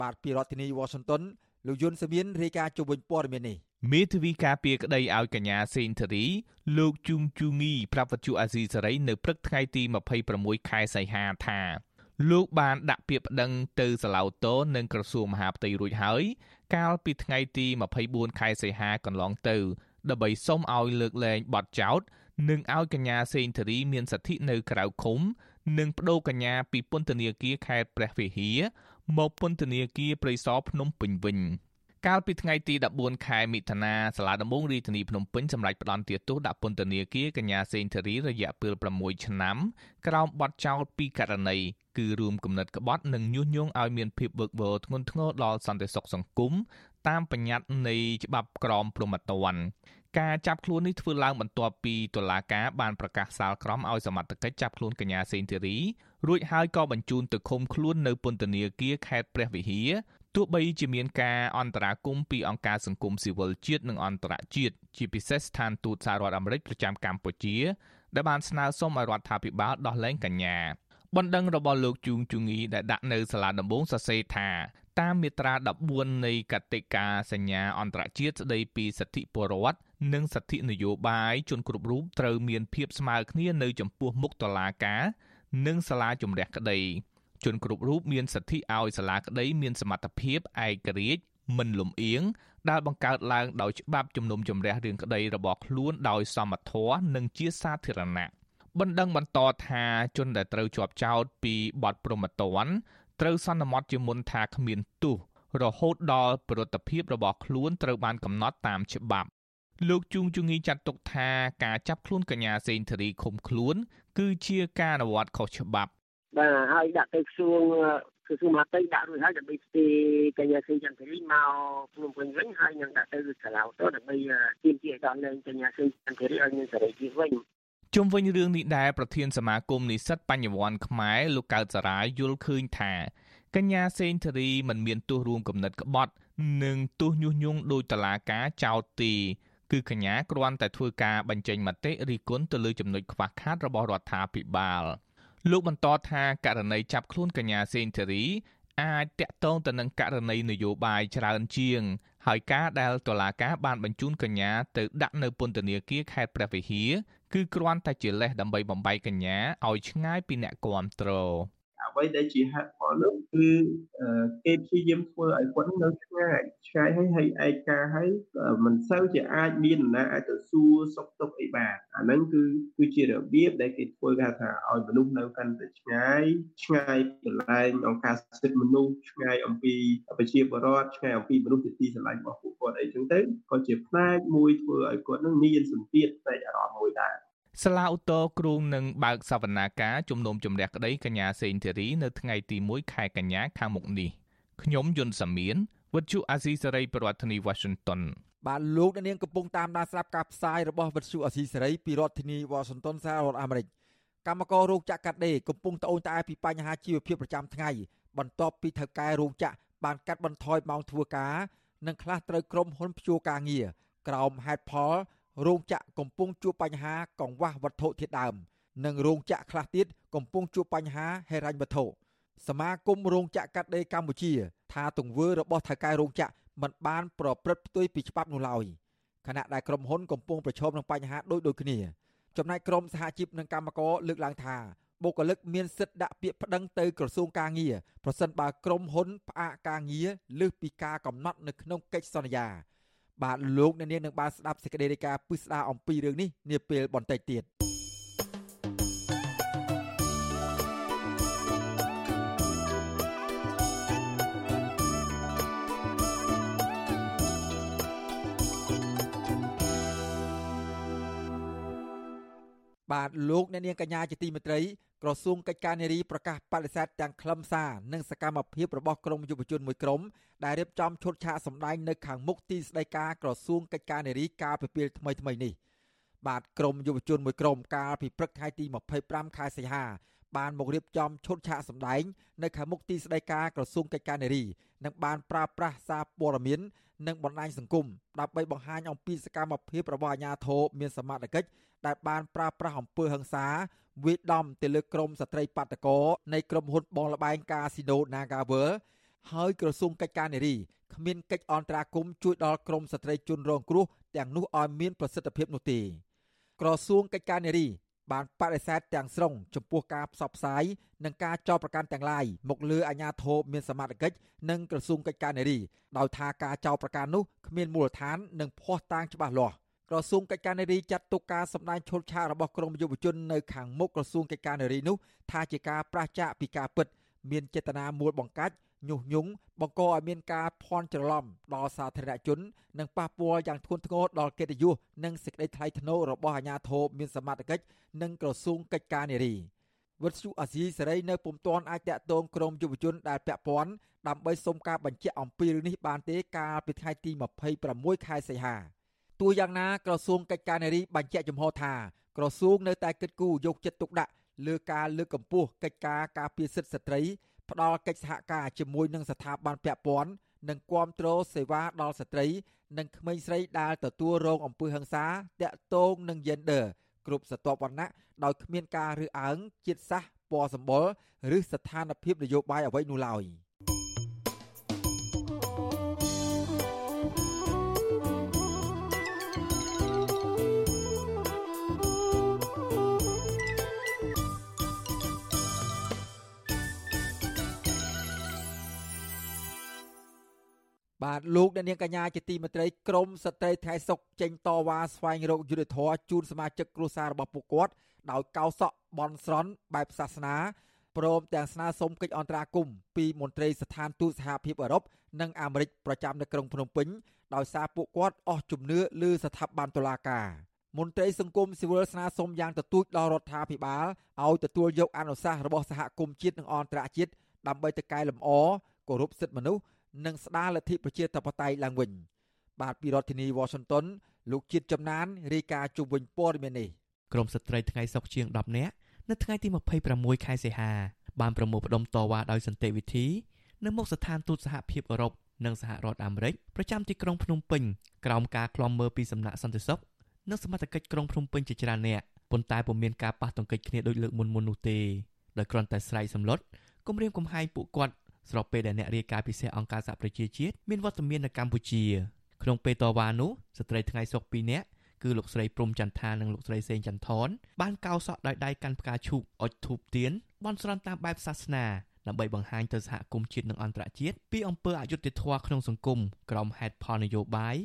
បាទពីរដ្ឋធានី Washington លោកយុនសាមៀនរាយការណ៍ជុំវិញព័ត៌មាននេះមេធាវីការពារក្តីឲ្យកញ្ញាសេងធារីលោកជុងជូងីប្រាប់វត្ថុអាស៊ីសេរីនៅព្រឹកថ្ងៃទី26ខែសីហាថាលោកបានដាក់ពាក្យប្តឹងទៅសាឡៅតូនិងក្រសួងមហាផ្ទៃរួចហើយ កាលពីថ្ងៃទី24ខែសីហាកន្លងទៅដើម្បីសុំឲ្យលើកលែងបទចោទនិងឲ្យកញ្ញាសេងធារីមានសិទ្ធិនៅក្រៅឃុំ និងបដូរកញ្ញាពីពន្ធនាគារខេត្តព្រះវិហារ មកពន្ធនាគារព្រៃសរភ្នំពេញវិញកាលពីថ្ងៃទី14ខែមិថុនាសាលាដំបងរាជធានីភ្នំពេញសម្រេចផ្តន្ទាទោសដាក់ពន្ធនាគារកញ្ញាសេងធារីរយៈពេល6ឆ្នាំក្រោមបទចោទពីករណីគឺរួមគំនិតក្បត់និងញុះញង់ឲ្យមានភាពវឹកវរធ្ងន់ធ្ងរដល់សន្តិសុខសង្គមតាមបញ្ញត្តិនៃច្បាប់ក្រមព្រហ្មទណ្ឌការចាប់ខ្លួននេះធ្វើឡើងបន្ទាប់ពីតុលាការបានប្រកាសសាលក្រមឲ្យសមត្ថកិច្ចចាប់ខ្លួនកញ្ញាសេងធីរី រួចហើយក៏បញ្ជូនទៅឃុំខ្លួននៅពន្ធនាគារខេត្តព្រះវិហារទោះបីជាមានការអន្តរាគមន៍ពីអង្គការសង្គមស៊ីវិលជាតិនិងអន្តរជាតិជាពិសេសស្ថានទូតសហរដ្ឋអាមេរិកប្រចាំកម្ពុជាដែលបានស្នើសុំឲ្យរដ្ឋាភិបាលដោះលែងកញ្ញាបណ្ដឹងរបស់លោកជួងជងីដែលដាក់នៅសាលាដំបងសរសេរថាតាមមាត្រា14នៃកតិកាសញ្ញាអន្តរជាតិស្តីពីសិទ្ធិពលរដ្ឋនិងសិទ្ធិនយោបាយជនគ្រប់រូបត្រូវមានភាពស្មើគ្នានៅចំពោះមុខតុលាការ និងសាលាជំរះក្តីជនគ្រប់រូបមានសិទ្ធិឲ្យសាលាក្តីមានសមត្ថភាពឯករាជ្យមិនលំអៀងដែលបង្កើតឡើងដោយច្បាប់ជំនុំជម្រះរឿងក្តីរបស់ខ្លួនដោយសមធម៌និងជាសាធារណៈបណ្ដឹងបន្តថាជនដែលត្រូវជាប់ចោទពីបទប្រមទ័នត្រូវសន្មត់ជាមុនថាគ្មានទោសរហូតដល់ប្រតិភិបរបស់ខ្លួនត្រូវបានកំណត់តាមច្បាប់ លោកជួងជងីចាត់ទុកថាការចាប់ខ្លួនកញ្ញាសេងធារីឃុំខ្លួន គឺជាការអនុវត្តខុសច្បាប់បាទហើយដាក់ទៅក្រសួងក្រសួងមហាផ្ទៃដាក់រួចហើយដើម្បីស្ទីកញ្ញាសេងចន្ទរីមកភ្នំពេញវិញហើយនឹងដាក់ទៅសាឡាវទៅដើម្បីទាមទារដល់លែងកញ្ញាសេងចន្ទរីឲ្យមានសេរីភាពវិញជុំវិញរឿងនេះដែរប្រធានសមាគមនិស្សិតបញ្ញវន្តខ្មែរលោកកើតសារាយយល់ឃើញថាកញ្ញាសេងធារីមិនមានទោសរួមគំនិតក្បត់ និងទោសញុះញង់ដោយតឡាការចោទទី គឺកញ្ញាគ្រាន់តែធ្វើការបញ្ចេញមតិរិះគន់ទៅលើចំណុចខ្វះខាតរបស់រដ្ឋាភិបាលលោកបន្តថាករណីចាប់ខ្លួនកញ្ញាសេងធារីអាចតាក់ទងទៅនឹងករណីនយោបាយច្រើនជាង ហើយការដែលតុលាការបានបញ្ជូនកញ្ញាទៅដាក់នៅពន្ធនាគារខេត្តព្រះវិហារគឺគ្រាន់តែជាលេសដើម្បីបំបីកញ្ញាឲ្យឆ្ងាយពីអ្នកគាំទ្រ អ្វីដែលជាហេតុផលនោះគឺគេព្យាយាមធ្វើឲ្យគាត់នៅឆ្ងាយឆ្ងាយហើយហើយឯកាហើយមិនសូវជាអាចមាននរណាអាចទៅសួរសុខទុក្ខអីបានអាហ្នឹងគឺគឺជារបៀបដែលគេធ្វើគេថាឲ្យមនុស្សនៅកាន់តែឆ្ងាយឆ្ងាយកន្លែងអង្គការសិទ្ធិមនុស្សឆ្ងាយអំពីប្រជាពលរដ្ឋឆ្ងាយអំពីមនុស្សជាទីស្រឡាញ់របស់ពួកគាត់អីចឹងទៅក៏ជាផ្នែកមួយធ្វើឲ្យគាត់នឹងមានសម្ពាធផ្នែកអារម្មណ៍មួយដែរ សាលាឧទ្ធរគ្រងនឹងបើកសវនាការជំនុំជម្រះក្តីកញ្ញាសេងធីរីនៅថ្ងៃទី1ខែកញ្ញាខាងមុខនេះខ្ញុំយុនសាមៀនវិទ្យុអាស៊ីសេរីប្រធានាធិបតី Washington បាទលោកអ្នកនាងកំពុងតាមដានស្រាប់ការផ្សាយរបស់វិទ្យុអាស៊ីសេរីពីរដ្ឋធានី Washington សហរដ្ឋអាមេរិកកម្មកររោងចក្រកាត់ដេរកំពុងត្អូញត្អែពីបញ្ហាជីវភាពប្រចាំថ្ងៃបន្ទាប់ពីថៅកែរោងចក្របានកាត់បន្ថយម៉ោងធ្វើការនិងខ្លះត្រូវក្រុមហ៊ុនព្យួរការងារក្រោមហេតុផល រោងចក្រកំពុងជួបបញ្ហាកង្វះវត្ថុធាតុដើម និងរោងចក្រខ្លះទៀតកំពុងជួបបញ្ហាហិរញ្ញវត្ថុសមាគមរោងចក្រកាត់ដេរកម្ពុជា ថាទង្វើរបស់ថៅកែរោងចក្រមិនបានប្រព្រឹត្តផ្ទុយពីច្បាប់នោះឡើយខណៈដែលក្រុមហ៊ុនកំពុងប្រឈមនឹងបញ្ហាដូចដូចគ្នា ចំណែកក្រមសហជីពនិងកម្មករលើកឡើងថាបុគ្គលិកមានសិទ្ធិដាក់ពាក្យប្តឹងទៅក្រសួងការងារប្រសិនបើក្រុមហ៊ុនផ្អាកការងារលើសពីការកំណត់នៅក្នុងកិច្ចសន្យា បាទលោកអ្នកនាងនឹងបានស្ដាប់សេចក្តីរាយការណ៍ពិស្ដារអំពីរឿងនេះនាពេលបន្តិចទៀតបាទលោកអ្នកនាងកញ្ញាជាទីមេត្រី ក្រសួងកិច្ចការនារីប្រកាសបដិសេធទាំងខ្លឹមសារនិងសកម្មភាពរបស់ក្រមយុវជនមួយក្រុមដែលរៀបចំឈុតឆាកសម្ដែងនៅខាងមុខទីស្តីការក្រសួងកិច្ចការនារីកាលពីពេលថ្មីថ្មីនេះបាទក្រមយុវជនមួយក្រុមកាលពីព្រឹកថ្ងៃទី25ខែសីហាបានមករៀបចំឈុតឆាកសម្ដែងនៅខាងមុខទីស្តីការក្រសួងកិច្ចការនារីនិងបានប្រើប្រាស់សារព័ត៌មាន និងបណ្ដាញសង្គមដើម្បីបង្ហាញអំពីសកម្មភាពរបស់អាជ្ញាធរមានសមត្ថកិច្ចដែលបានប្រើប្រាស់អំពើហិង្សាវាយដំទៅលើក្រុមស្ត្រីបាតកោនៃក្រុមហ៊ុនបងលបែងកាស៊ីណូ Nagavel ហើយក្រសួងកិច្ចការនារីគ្មានកិច្ចអន្តរាគមន៍ជួយដល់ក្រុមស្ត្រីជនរងគ្រោះទាំងនោះឲ្យមានប្រសិទ្ធភាពនោះទេក្រសួងកិច្ចការនារី បានបដិសេធទាំងស្រុងចំពោះការផ្សព្វផ្សាយនិងការចោទប្រកាន់ទាំងឡាយមកលើអាជ្ញាធរមានសមត្ថកិច្ចនិងក្រសួងកិច្ចការនារីដោយថាការចោទប្រកាន់នោះគ្មានមូលដ្ឋាននិងភ័ស្តុតាងច្បាស់លាស់ក្រសួងកិច្ចការនារីចាត់ទុកការសម្ដែងឈុតឆាករបស់ក្រមយុវជននៅខាងមុខក្រសួងកិច្ចការនារីនោះថាជាការប្រឆាចពីការពិត មានចេតនាមូលបង្កាច់ ញុះញង់បង្កឲ្យមានការភ័ន្តច្រឡំដល់សាធារណជន និងប៉ះពាល់យ៉ាងធ្ងន់ធ្ងរដល់កិត្តិយសនិងសេចក្តីថ្លៃថ្នូររបស់អាជ្ញាធរមានសមត្ថកិច្ចនិងក្រសួងកិច្ចការនារីវិទ្យុអាស៊ីសេរីនៅពុំទាន់អាចតាក់ទងក្រមយុវជនដែលពាក់ព័ន្ធដើម្បីសុំការបញ្ជាក់អំពីរឿងនេះបានទេកាលពីថ្ងៃទី26ខែសីហាទោះយ៉ាងណាក្រសួងកិច្ចការនារីបញ្ជាក់ចំហថាក្រសួងនៅតែគិតគូរយកចិត្តទុកដាក់លើការលើកកម្ពស់កិច្ចការការពារសិទ្ធិស្ត្រី ផ្ដល់កិច្ចសហការជាមួយនឹងស្ថាប័នពាក់ព័ន្ធនិងគាំទ្រសេវាដល់ស្ត្រី និងក្មេងស្រីដែលទទួលរងអំពើហិង្សាតាក់ទងនឹង gender គ្រប់ស្រទាប់វណ្ណៈដោយគ្មានការរើសអើងជាតិសាសន៍ពណ៌សម្បុរឬស្ថានភាពនយោបាយអ្វីនោះឡើយ។ បាទលោកអ្នកនាងកញ្ញាជាទីមេត្រីក្រមស្ត្រីថៃសុកចេញតវ៉ាស្វែងរកយុទ្ធធរជូនសមាជិកគ្រួសាររបស់ពួកគាត់ដោយកោសក់បនស្រន់បែបសាសនាព្រមទាំងស្នើសុំកិច្ចអន្តរាគមន៍ពីមន្ត្រីស្ថានទូតសហភាពអឺរ៉ុបនិងអាមេរិកប្រចាំនៅក្រុងភ្នំពេញដោយសារពួកគាត់អស់ជំនឿលើស្ថាប័នតុលាការមន្ត្រីសង្គមស៊ីវិលស្នើសុំយ៉ាងទទូចដល់រដ្ឋាភិបាលឲ្យទទួលយកអនុសាសន៍របស់សហគមន៍ជាតិនិងអន្តរជាតិដើម្បីទៅកែលម្អគោរពសិទ្ធិមនុស្ស និងស្ដារលទ្ធិប្រជាធិបតេយ្យឡើងវិញបាទពីរដ្ឋធានី Washington លោកជាតិចំណានរាយការណ៍ជុំវិញព័ត៌មាននេះក្រមស្ត្រីថ្ងៃសុកជាង10នាក់នៅថ្ងៃទី26ខែសីហាបានប្រមូលផ្ដុំតវ៉ាដោយសន្តិវិធីនៅមុខស្ថានទូតសហភាពអឺរ៉ុបនិងសហរដ្ឋអាមេរិកប្រចាំទីក្រុងភ្នំពេញក្រោមការក្លំមើលពីសំណាក់សន្តិសុខនិងសមត្ថកិច្ចក្រុងភ្នំពេញជាច្រើនអ្នកប៉ុន្តែពុំមានការប៉ះទង្គិចគ្នាដូចលើកមុនមុននោះទេដោយគ្រាន់តែស្រែកសម្លុតគំរាមកំហែងពួកគាត់ ស្របពេលដែលអ្នករាយការណ៍ពិសេសអង្គការសហប្រជាជាតិមានវត្តមាននៅកម្ពុជាក្នុងពេលតវ៉ានោះស្ត្រីថ្ងៃសុក2នាក់គឺលោកស្រីព្រំចន្ទថានិងលោកស្រីសេងចន្ទថនបានកោសក់ដោយដៃកាន់ផ្កាឈូកអុជធូបទៀនបន់ស្រន់តាមបែបសាសនាដើម្បីបង្ហាញទៅសហគមន៍ជាតិនិងអន្តរជាតិពីអំពើអយុត្តិធម៌ក្នុងសង្គមក្រោមហេតុផលនយោបាយ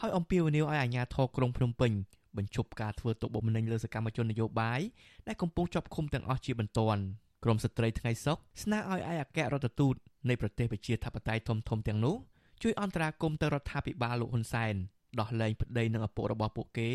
ហើយអំពាវនាវឲ្យអាជ្ញាធរក្រុងភ្នំពេញបញ្ឈប់ការធ្វើទុកបុកម្នេញលើសកម្មជននយោបាយដែលកំពុងជាប់ឃុំទាំងអស់ជាបន្ទាន់ ក្រមស្ត្រីថ្ងៃសុកស្នើឲ្យឯកអគ្គរដ្ឋទូតនៃប្រទេសប្រជាធិបតេយ្យធំធំទាំងនោះជួយអន្តរាគមន៍ទៅរដ្ឋាភិបាលលោកហ៊ុនសែនដោះលែងប្តីនិងឪពុករបស់ពួកគេ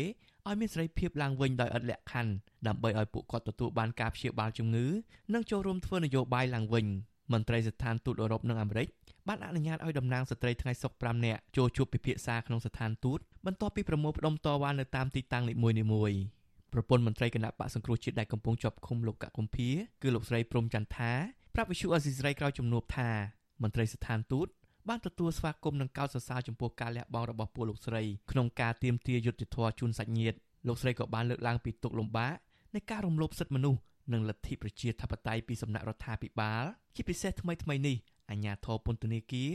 ឲ្យមានសេរីភាពឡើងវិញដោយឥតលក្ខខណ្ឌដើម្បីឲ្យពួកគាត់ទទួលបានការព្យាបាលជំងឺនិងចូលរួមធ្វើនយោបាយឡើងវិញមន្ត្រីស្ថានទូតអឺរ៉ុបនិងអាមេរិកបានអនុញ្ញាតឲ្យតំណាងស្ត្រីថ្ងៃសុក5នាក់ចូលជួបពិភាក្សាក្នុងស្ថានទូតបន្ទាប់ពីប្រមូលផ្ដុំតវ៉ានៅតាមទីតាំងនីមួយៗ ប្រពន្ធមន្ត្រីគណៈបកសង្គ្រោះជាតិដែលកំពុងជាប់ឃុំលោកកកុម្ភាគឺលោកស្រីព្រំចន្ទថាប្រាប់វិសុអេស៊ីស្រីក្រោយជំនួបថាមន្ត្រីស្ថានទូតបានទទួលស្វាគមន៍និងកោតសរសើរចំពោះការលះបង់របស់ពួកលោកស្រីក្នុងការទាមទារយុត្តិធម៌ជូនសាច់ញាតិលោកស្រីក៏បានលើកឡើងពីទុកលំបាកនៃការរំលោភសិទ្ធិមនុស្សនិងលទ្ធិប្រជាធិបតេយ្យពីសំណាក់រដ្ឋាភិបាលជាពិសេសថ្មីថ្មីនេះអាជ្ញាធរពន្ធនាគារ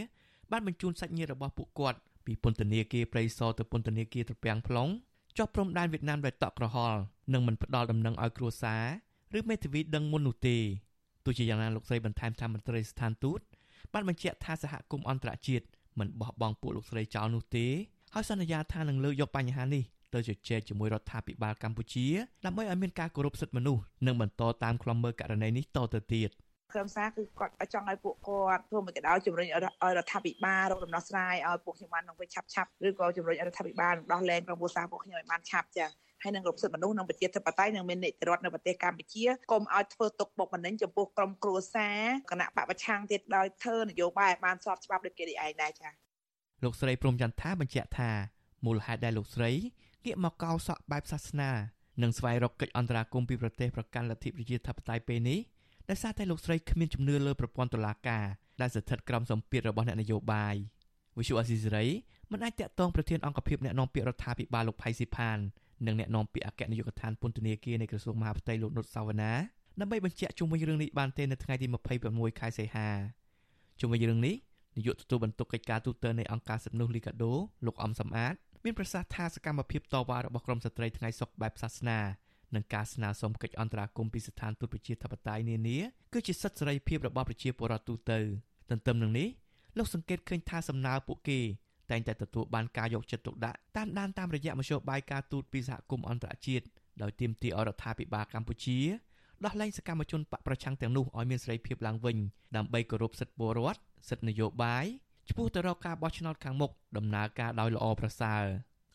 បានបញ្ជូនសាច់ញាតិរបស់ពួកគាត់ពីពន្ធនាគារព្រៃសរទៅពន្ធនាគារត្រពាំង plong ចុះព្រំដែនវៀតណាមដោយតក់ក្រហល់និងមិនផ្ដល់ដំណឹងឲ្យគ្រួសារឬមេធាវីដឹងមុននោះទេទោះជាយ៉ាងណាលោកស្រីបន្ថែមថាមន្ត្រីស្ថានទូតបានបញ្ជាក់ថាសហគមន៍អន្តរជាតិមិនបោះបង់ពួកលោកស្រីចោលនោះទេហើយសន្យាថានឹងលើកយកបញ្ហានេះទៅជជែកជាមួយរដ្ឋាភិបាលកម្ពុជាដើម្បីឲ្យមានការគោរពសិទ្ធិមនុស្សនិងបន្តតាមខ្លំមើលករណីនេះតទៅទៀត។ ក្រុមសារគឺគាត់ចង់ឲ្យពួកគាត់ធ្វើមួយកដោជំរុញឲ្យរដ្ឋាភិបាលរកដំណោះស្រាយឲ្យពួកខ្ញុំបាននឹងវិញឆាប់ឆាប់ឬក៏ជំរុញឲ្យរដ្ឋាភិបាលដោះលែងក្រុមគ្រួសារពួកខ្ញុំឲ្យបានឆាប់ចា៎ហើយនឹងរដ្ឋសិទ្ធិមនុស្សនិងប្រជាធិបតេយ្យនិងមាននីតិរដ្ឋនៅប្រទេសកម្ពុជាកុំឲ្យធ្វើទុកបុកម្នេញចំពោះក្រុមគ្រួសារគណៈបពប្រឆាំងទៀតដោយធ្វើនយោបាយឲ្យបានស្របច្បាប់ដូចគេនេះឯងដែរចា៎លោកស្រីព្រំចន្ទថាបញ្ជាក់ថាមូលហេតុដែលលោកស្រីងាកមកកោសក់បែបសាសនានិងស្វែងរកកិច្ចអន្តរាគមន៍ពីប្រទេសប្រកាន់លទ្ធិប្រជាធិបតេយ្យពេលនេះ ដោយសារតែលោកស្រីគ្មានជំនឿលើប្រព័ន្ធតុលាការដែលស្ថិតក្រោមសម្ពាធរបស់អ្នកនយោបាយវិសុអស៊ីសេរីមិនអាចតាក់ទងប្រធានអង្គភិបអ្នកនាំពាក្យរដ្ឋាភិបាលលោកផៃស៊ីផាននិងអ្នកនាំពាក្យអគ្គនាយកដ្ឋានពន្ធនាគារនៃក្រសួងមហាផ្ទៃលោកនុតសាវណ្ណាដើម្បីបញ្ជាក់ជុំវិញរឿងនេះបានទេនៅថ្ងៃទី26ខែសីហាជុំវិញរឿងនេះនាយកទទួលបន្ទុកកិច្ចការទូតនៃអង្គការសិទ្ធិមនុស្សលីកាដូលោកអំសំអាតមានប្រសាសន៍ថាសកម្មភាពតវ៉ារបស់ក្រមស្ត្រីថ្ងៃសុកបែបសាសនា និងការស្នើសុំកិច្ចអន្តរាគមន៍ពីស្ថានទូតប្រជាធិបតេយ្យនានាគឺជាសិទ្ធិសេរីភាពរបស់ប្រជាពលរដ្ឋទូទៅទន្ទឹមនឹងនេះលោកសង្កេតឃើញថាសំណើពួកគេតែងតែទទួលបានការយកចិត្តទុកដាក់តាមដានតាមរយៈមធ្យោបាយការទូតពីសហគមន៍អន្តរជាតិដោយទាមទារអរដ្ឋាភិបាលកម្ពុជាដោះលែងសកម្មជនបកប្រឆាំងទាំងនោះឲ្យមានសេរីភាពឡើងវិញដើម្បីគោរពសិទ្ធិពលរដ្ឋសិទ្ធិនយោបាយឆ្ពោះទៅរកការបោះឆ្នោតខាងមុខដំណើរការដោយល្អប្រសើរ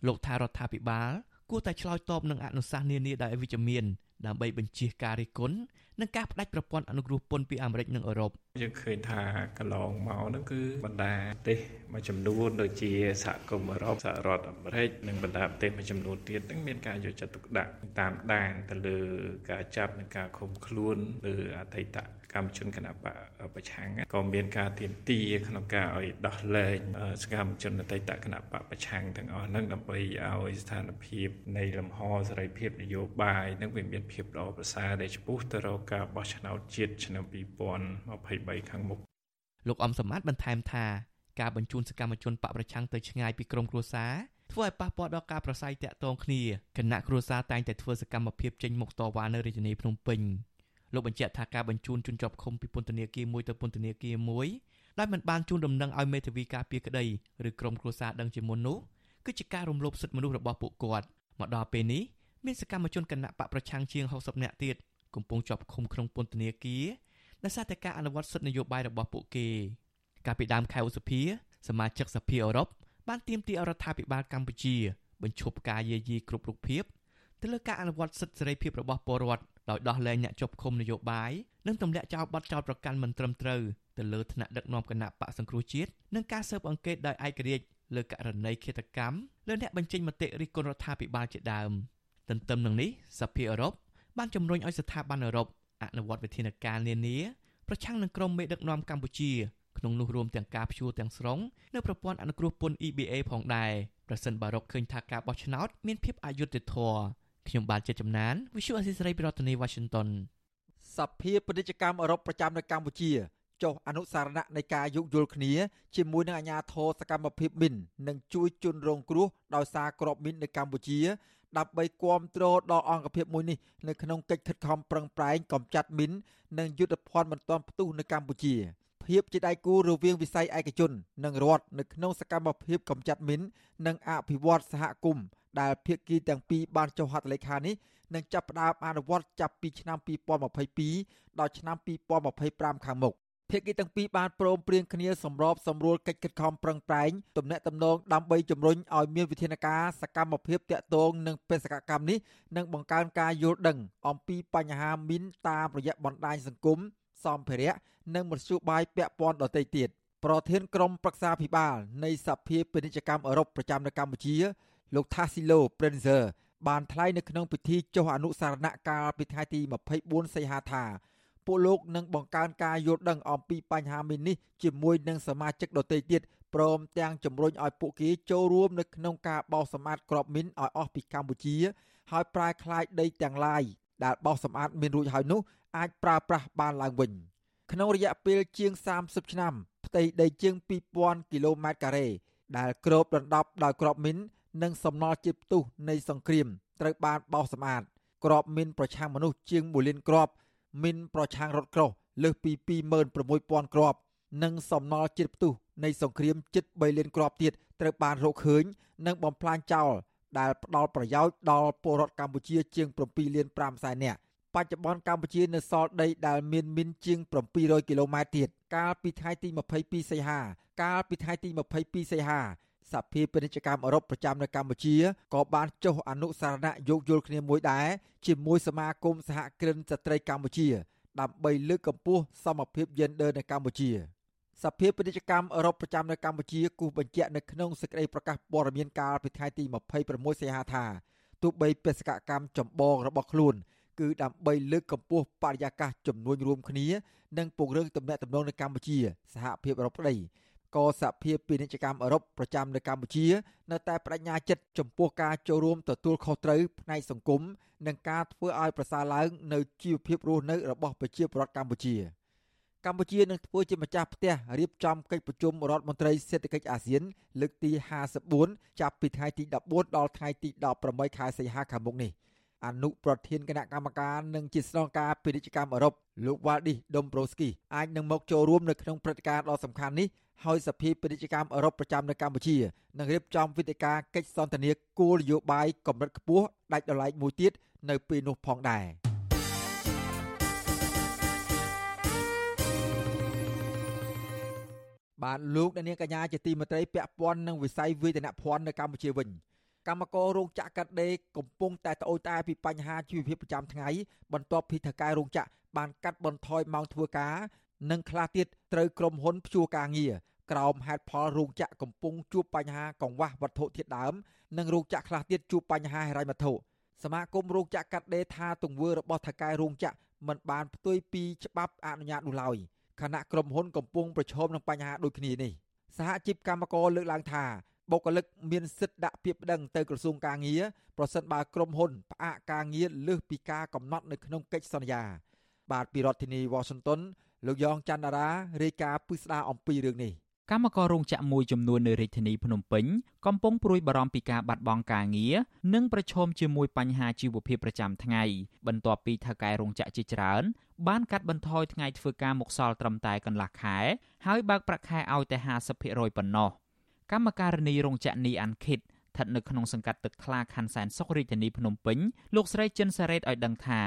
លោកថារដ្ឋាភិបាល គួរតែឆ្លើយតបនឹងអនុសាសន៍នានាដោយវិជ្ជមានដើម្បីបញ្ជៀសការរិះគន់និងការផ្ដាច់ប្រព័ន្ធអនុគ្រោះពន្ធពីអាមេរិកនិងអឺរ៉ុបយើងឃើញថាកន្លងមកហ្នឹងគឺបណ្ដាប្រទេសមួយចំនួនដូចជាសហគមន៍អឺរ៉ុបសហរដ្ឋអាមេរិកនិងបណ្ដាប្រទេសមួយចំនួនទៀតហ្នឹងមានការយកចិត្តទុកដាក់តាមដានទៅលើការចាប់និងការឃុំខ្លួនលើអតីតកម្មជនគណៈបកប្រឆាំងក៏មានការទៀមទាក្នុងការឲ្យដោះលែងសកម្មជនអតីតគណៈបកប្រឆាំងទាំងអស់ហ្នឹងដើម្បីឲ្យស្ថានភាពនៃលំហសេរីភាពនយោបាយនឹងវាមានភាពល្អប្រសើរដែលចំពោះទៅរកការបោះឆ្នោតជាតិឆ្នាំ2023ខាងមុខលោកអំសមត្ថបន្ថែមថាការបញ្ជូនសកម្មជនបកប្រឆាំងទៅឆ្ងាយពីក្រមគ្រួសារធ្វើឲ្យប៉ះពាល់ដល់ការប្រស័យតាក់ទងគ្នាគណៈគ្រួសារតែងតែធ្វើសកម្មភាពចេញមុខតវ៉ានៅរាជធានីភ្នំពេញលោកបញ្ជាក់ថាការបញ្ជូនជនជាប់ឃុំពីពន្ធនាគារមួយទៅពន្ធនាគារមួយដោយមិនបានជូនដំណឹងឲ្យមេធាវីការពារក្តីឬក្រុមគ្រួសារដឹងជាមុននោះគឺជាការរំលោភសិទ្ធិមនុស្សរបស់ពួកគាត់មកដល់ពេលនេះមានសកម្មជនគណៈបកប្រឆាំងជាង60នាក់ទៀត កំពុងជាប់ឃុំក្នុងពន្ធនាគារដោយសារតែការអនុវត្តសិទ្ធិនយោបាយរបស់ពួកគេកាលពីដើមខែឧសភាសមាជិកសភាអឺរ៉ុបបានទាមទាររដ្ឋាភិបាលកម្ពុជា បញ្ឈប់ការយាយីគ្រប់រូបភាពទៅលើការអនុវត្តសិទ្ធិសេរីភាពរបស់ពលរដ្ឋដោយដោះលែងអ្នកជាប់ឃុំនយោបាយនិងទម្លាក់ចោលបទចោទប្រកាន់មិនត្រឹមត្រូវទៅលើថ្នាក់ដឹកនាំគណៈបកសង្គ្រោះជាតិនិងការស៊ើបអង្កេតដោយឯករាជ្យលើករណីឃាតកម្មលើអ្នកបញ្ចេញមតិរិះគន់រដ្ឋាភិបាលជាដើមទន្ទឹមនឹងនេះសភាអឺរ៉ុប បានជំរុញឲ្យស្ថាប័នអឺរ៉ុបអនុវត្តវិធានការនានាប្រឆាំងនឹងក្រុមមេដឹកនាំកម្ពុជាក្នុងនោះរួមទាំងការព្យួរទាំងស្រុងនៅប្រព័ន្ធអនុគ្រោះពន្ធ EBA ផងដែរប្រសិនបើរកឃើញថាការបោះឆ្នោតមានភាពអយុត្តិធម៌ខ្ញុំបាទជាចំណាន Visual Assisray ពីរដ្ឋធានី Washington សភាពាណិជ្ជកម្មអឺរ៉ុបប្រចាំនៅកម្ពុជាចុះអនុសារណៈនៃការយោគយល់គ្នាជាមួយនឹងអាជ្ញាធរសកម្មភាពមីននិងជួយជនរងគ្រោះដោយសារក្របមីននៅកម្ពុជា ដើម្បីគ្រប់គ្រងដល់អង្គភាពមួយនេះនៅក្នុងកិច្ចខិតខំប្រឹងប្រែងកម្ចាត់មីននិងយុទ្ធភ័ណ្ឌមិនទាន់ផ្ទុះនៅកម្ពុជាភាពជាដៃគូរវាងវិស័យឯកជន និងរដ្ឋនៅក្នុងសកម្មភាពកម្ចាត់មីននិងអភិវឌ្ឍសហគមន៍ដែលភាគីទាំងពីរបានចុះហត្ថលេខានេះនឹងចាប់ផ្ដើមអនុវត្តចាប់ពីឆ្នាំ2022ដល់ឆ្នាំ2025ខាងមុខ ភាគីទាំងពីរបានព្រមព្រៀងគ្នាសម្របសម្រួលកិច្ចខិតខំប្រឹងប្រែងទំនាក់ទំនងដើម្បីជំរុញឲ្យមានវិធានការសកម្មភាពតាក់ទងនឹងបេសកកម្មនេះនិងបង្កើនការយល់ដឹងអំពីបញ្ហាមីនតាមរយៈបណ្ដាញសង្គមសម្ភារៈនិងមធ្យោបាយពាក់ព័ន្ធដទៃទៀតប្រធានក្រុមប្រឹក្សាភិបាលនៃសភាពាណិជ្ជកម្មអឺរ៉ុបប្រចាំនៅកម្ពុជាលោក Tassilo Prenzer បានថ្លែងនៅក្នុងពិធីចុះអនុសារណៈកាលពីថ្ងៃទី24សីហាថា ពួកលោកនឹងបង្កើនការយល់ដឹងអំពីបញ្ហាមីននេះជាមួយនឹងសមាជិកដទៃទៀតព្រមទាំងជំរុញឲ្យពួកគេចូលរួមនៅក្នុងការបោសសម្អាតក្របមីនឲ្យអស់ពីកម្ពុជាហើយប្រែក្លាយដីទាំងឡាយដែលបោសសម្អាតមានរួចហើយនោះអាចប្រើប្រាស់បានឡើងវិញក្នុងរយៈពេលជាង30ឆ្នាំផ្ទៃដីជាង2000គីឡូម៉ែត្រការ៉េដែលគ្របដណ្ដប់ដោយក្របមីននិងសំណល់ជាតិផ្ទុះនៃសង្គ្រាមត្រូវបានបោសសម្អាតក្របមីនប្រឆាំងមនុស្សជាង1លានគ្រាប់ មីនប្រឆាំងរថក្រោះលើសពី26000គ្រាប់និងសំណល់ជាតិផ្ទុះនៃសង្គ្រាមជិត3លានគ្រាប់ទៀតត្រូវបានរកឃើញ និងបំផ្លាញចោលដែលផ្ដល់ប្រយោជន៍ដល់ពលរដ្ឋកម្ពុជាជាង7លាន5សែននាក់បច្ចុប្បន្នកម្ពុជានៅសល់ដីដែលមានមីនជាង700គីឡូម៉ែត្រទៀតកាលពីថ្ងៃទី22សីហា កាលពីថ្ងៃទី22សីហា សភាពាណិជ្ជកម្មអឺរ៉ុបប្រចាំនៅកម្ពុជាក៏បានចុះអនុសារណៈយោគយល់គ្នាមួយដែរជាមួយសមាគមសហគ្រិនស្ត្រីកម្ពុជា ដើម្បីលើកកម្ពស់សមភាពយេនឌ័រនៅកម្ពុជាសភាពាណិជ្ជកម្មអឺរ៉ុបប្រចាំនៅកម្ពុជាគូសបញ្ជាក់នៅក្នុងសេចក្តីប្រកាសព័ត៌មានកាលពីថ្ងៃទី26សីហាថាទោះបីបេសកកម្មចម្បងរបស់ខ្លួនគឺដើម្បីលើកកម្ពស់បរិយាកាសជំនួញរួមគ្នា និងពង្រឹងទំនាក់ទំនងនៅកម្ពុជា សហភាពអឺរ៉ុបក្តី ក៏សហភាពពាណិជ្ជកម្មអឺរ៉ុបប្រចាំនៅកម្ពុជា នៅតែបដិញ្ញាចិត្តចំពោះការចូលរួមទទួលខុសត្រូវផ្នែកសង្គមនិងការធ្វើឲ្យប្រសើរឡើងនៅជីវភាពរស់នៅរបស់ប្រជាពលរដ្ឋកម្ពុជាកម្ពុជានឹងធ្វើជាម្ចាស់ផ្ទះរៀបចំកិច្ចប្រជុំរដ្ឋមន្ត្រីសេដ្ឋកិច្ចអាស៊ាន លើកទី54ចាប់ពីថ្ងៃទី14ដល់ថ្ងៃទី18ខែសីហាខាងមុខនេះ អនុប្រធានគណៈកម្មការនិងជាស្នងការពាណិជ្ជកម្មអឺរ៉ុបលោក Valdis Dombrovskis អាចនឹងមកចូលរួមនៅក្នុងព្រឹត្តិការណ៍ដ៏សំខាន់នេះហើយសភាពាណិជ្ជកម្មអឺរ៉ុបប្រចាំនៅកម្ពុជានឹងរៀបចំវិធានការកិច្ចសន្ទនាគោលនយោបាយកម្រិតខ្ពស់ដាច់ដោយឡែកមួយទៀតនៅពេលនោះផងដែរបាទលោកអ្នកនាងកញ្ញាជាទីមេត្រីពាក់ព័ន្ធនឹងវិស័យវេទនភ័ណ្ឌនៅកម្ពុជាវិញ កម្មកររោងចក្រកាត់ដេរកំពុងតែត្អូញត្អែពីបញ្ហាជីវភាពប្រចាំថ្ងៃបន្ទាប់ពីថៅកែរោងចក្របានកាត់បន្ថយម៉ោងធ្វើការនិងខ្លះទៀតត្រូវក្រុមហ៊ុនព្យួរការងារក្រោមហេតុផលរោងចក្រកំពុងជួបបញ្ហាកង្វះវត្ថុធាតុដើមនិងរោងចក្រខ្លះទៀតជួបបញ្ហាហិរញ្ញវត្ថុសមាគមរោងចក្រកាត់ដេរថាទង្វើរបស់ថៅកែរោងចក្រមិនបានផ្ទុយពីច្បាប់អនុញ្ញាតនោះឡើយខណៈក្រុមហ៊ុនកំពុងប្រឈមនឹងបញ្ហាដូចគ្នានេះសហជីពកម្មករលើកឡើងថា បុគ្គលិកមានសិទ្ធិដាក់ពាក្យប្តឹងទៅក្រសួងការងារប្រសិនបើក្រុមហ៊ុនផ្អាកការងារលើសពីការកំណត់នៅក្នុងកិច្ចសន្យា បាទពីរដ្ឋធានីវ៉ាស៊ីនតោនលោកយ៉ងច័ន្ទរារាយការណ៍ពិស្ដារអំពីរឿងនេះកម្មកររោងចក្រមួយចំនួននៅរាជធានីភ្នំពេញកំពុងព្រួយបារម្ភពីការបាត់បង់ការងារនិងប្រឈមជាមួយបញ្ហាជីវភាពប្រចាំថ្ងៃបន្ទាប់ពីថៅកែរោងចក្រជាច្រើនបានកាត់បន្ថយថ្ងៃធ្វើការមកសល់ត្រឹមតែកន្លះខែហើយបើកប្រាក់ខែឲ្យតែ50%ប៉ុណ្ណោះ កម្មការនីរោងចក្រនីអាន់ខិតស្ថិតនៅក្នុងសង្កាត់ទឹកថ្លាខណ្ឌសែនសុខរាជធានីភ្នំពេញលោកស្រីចិនសារ៉េតឲ្យដឹងថា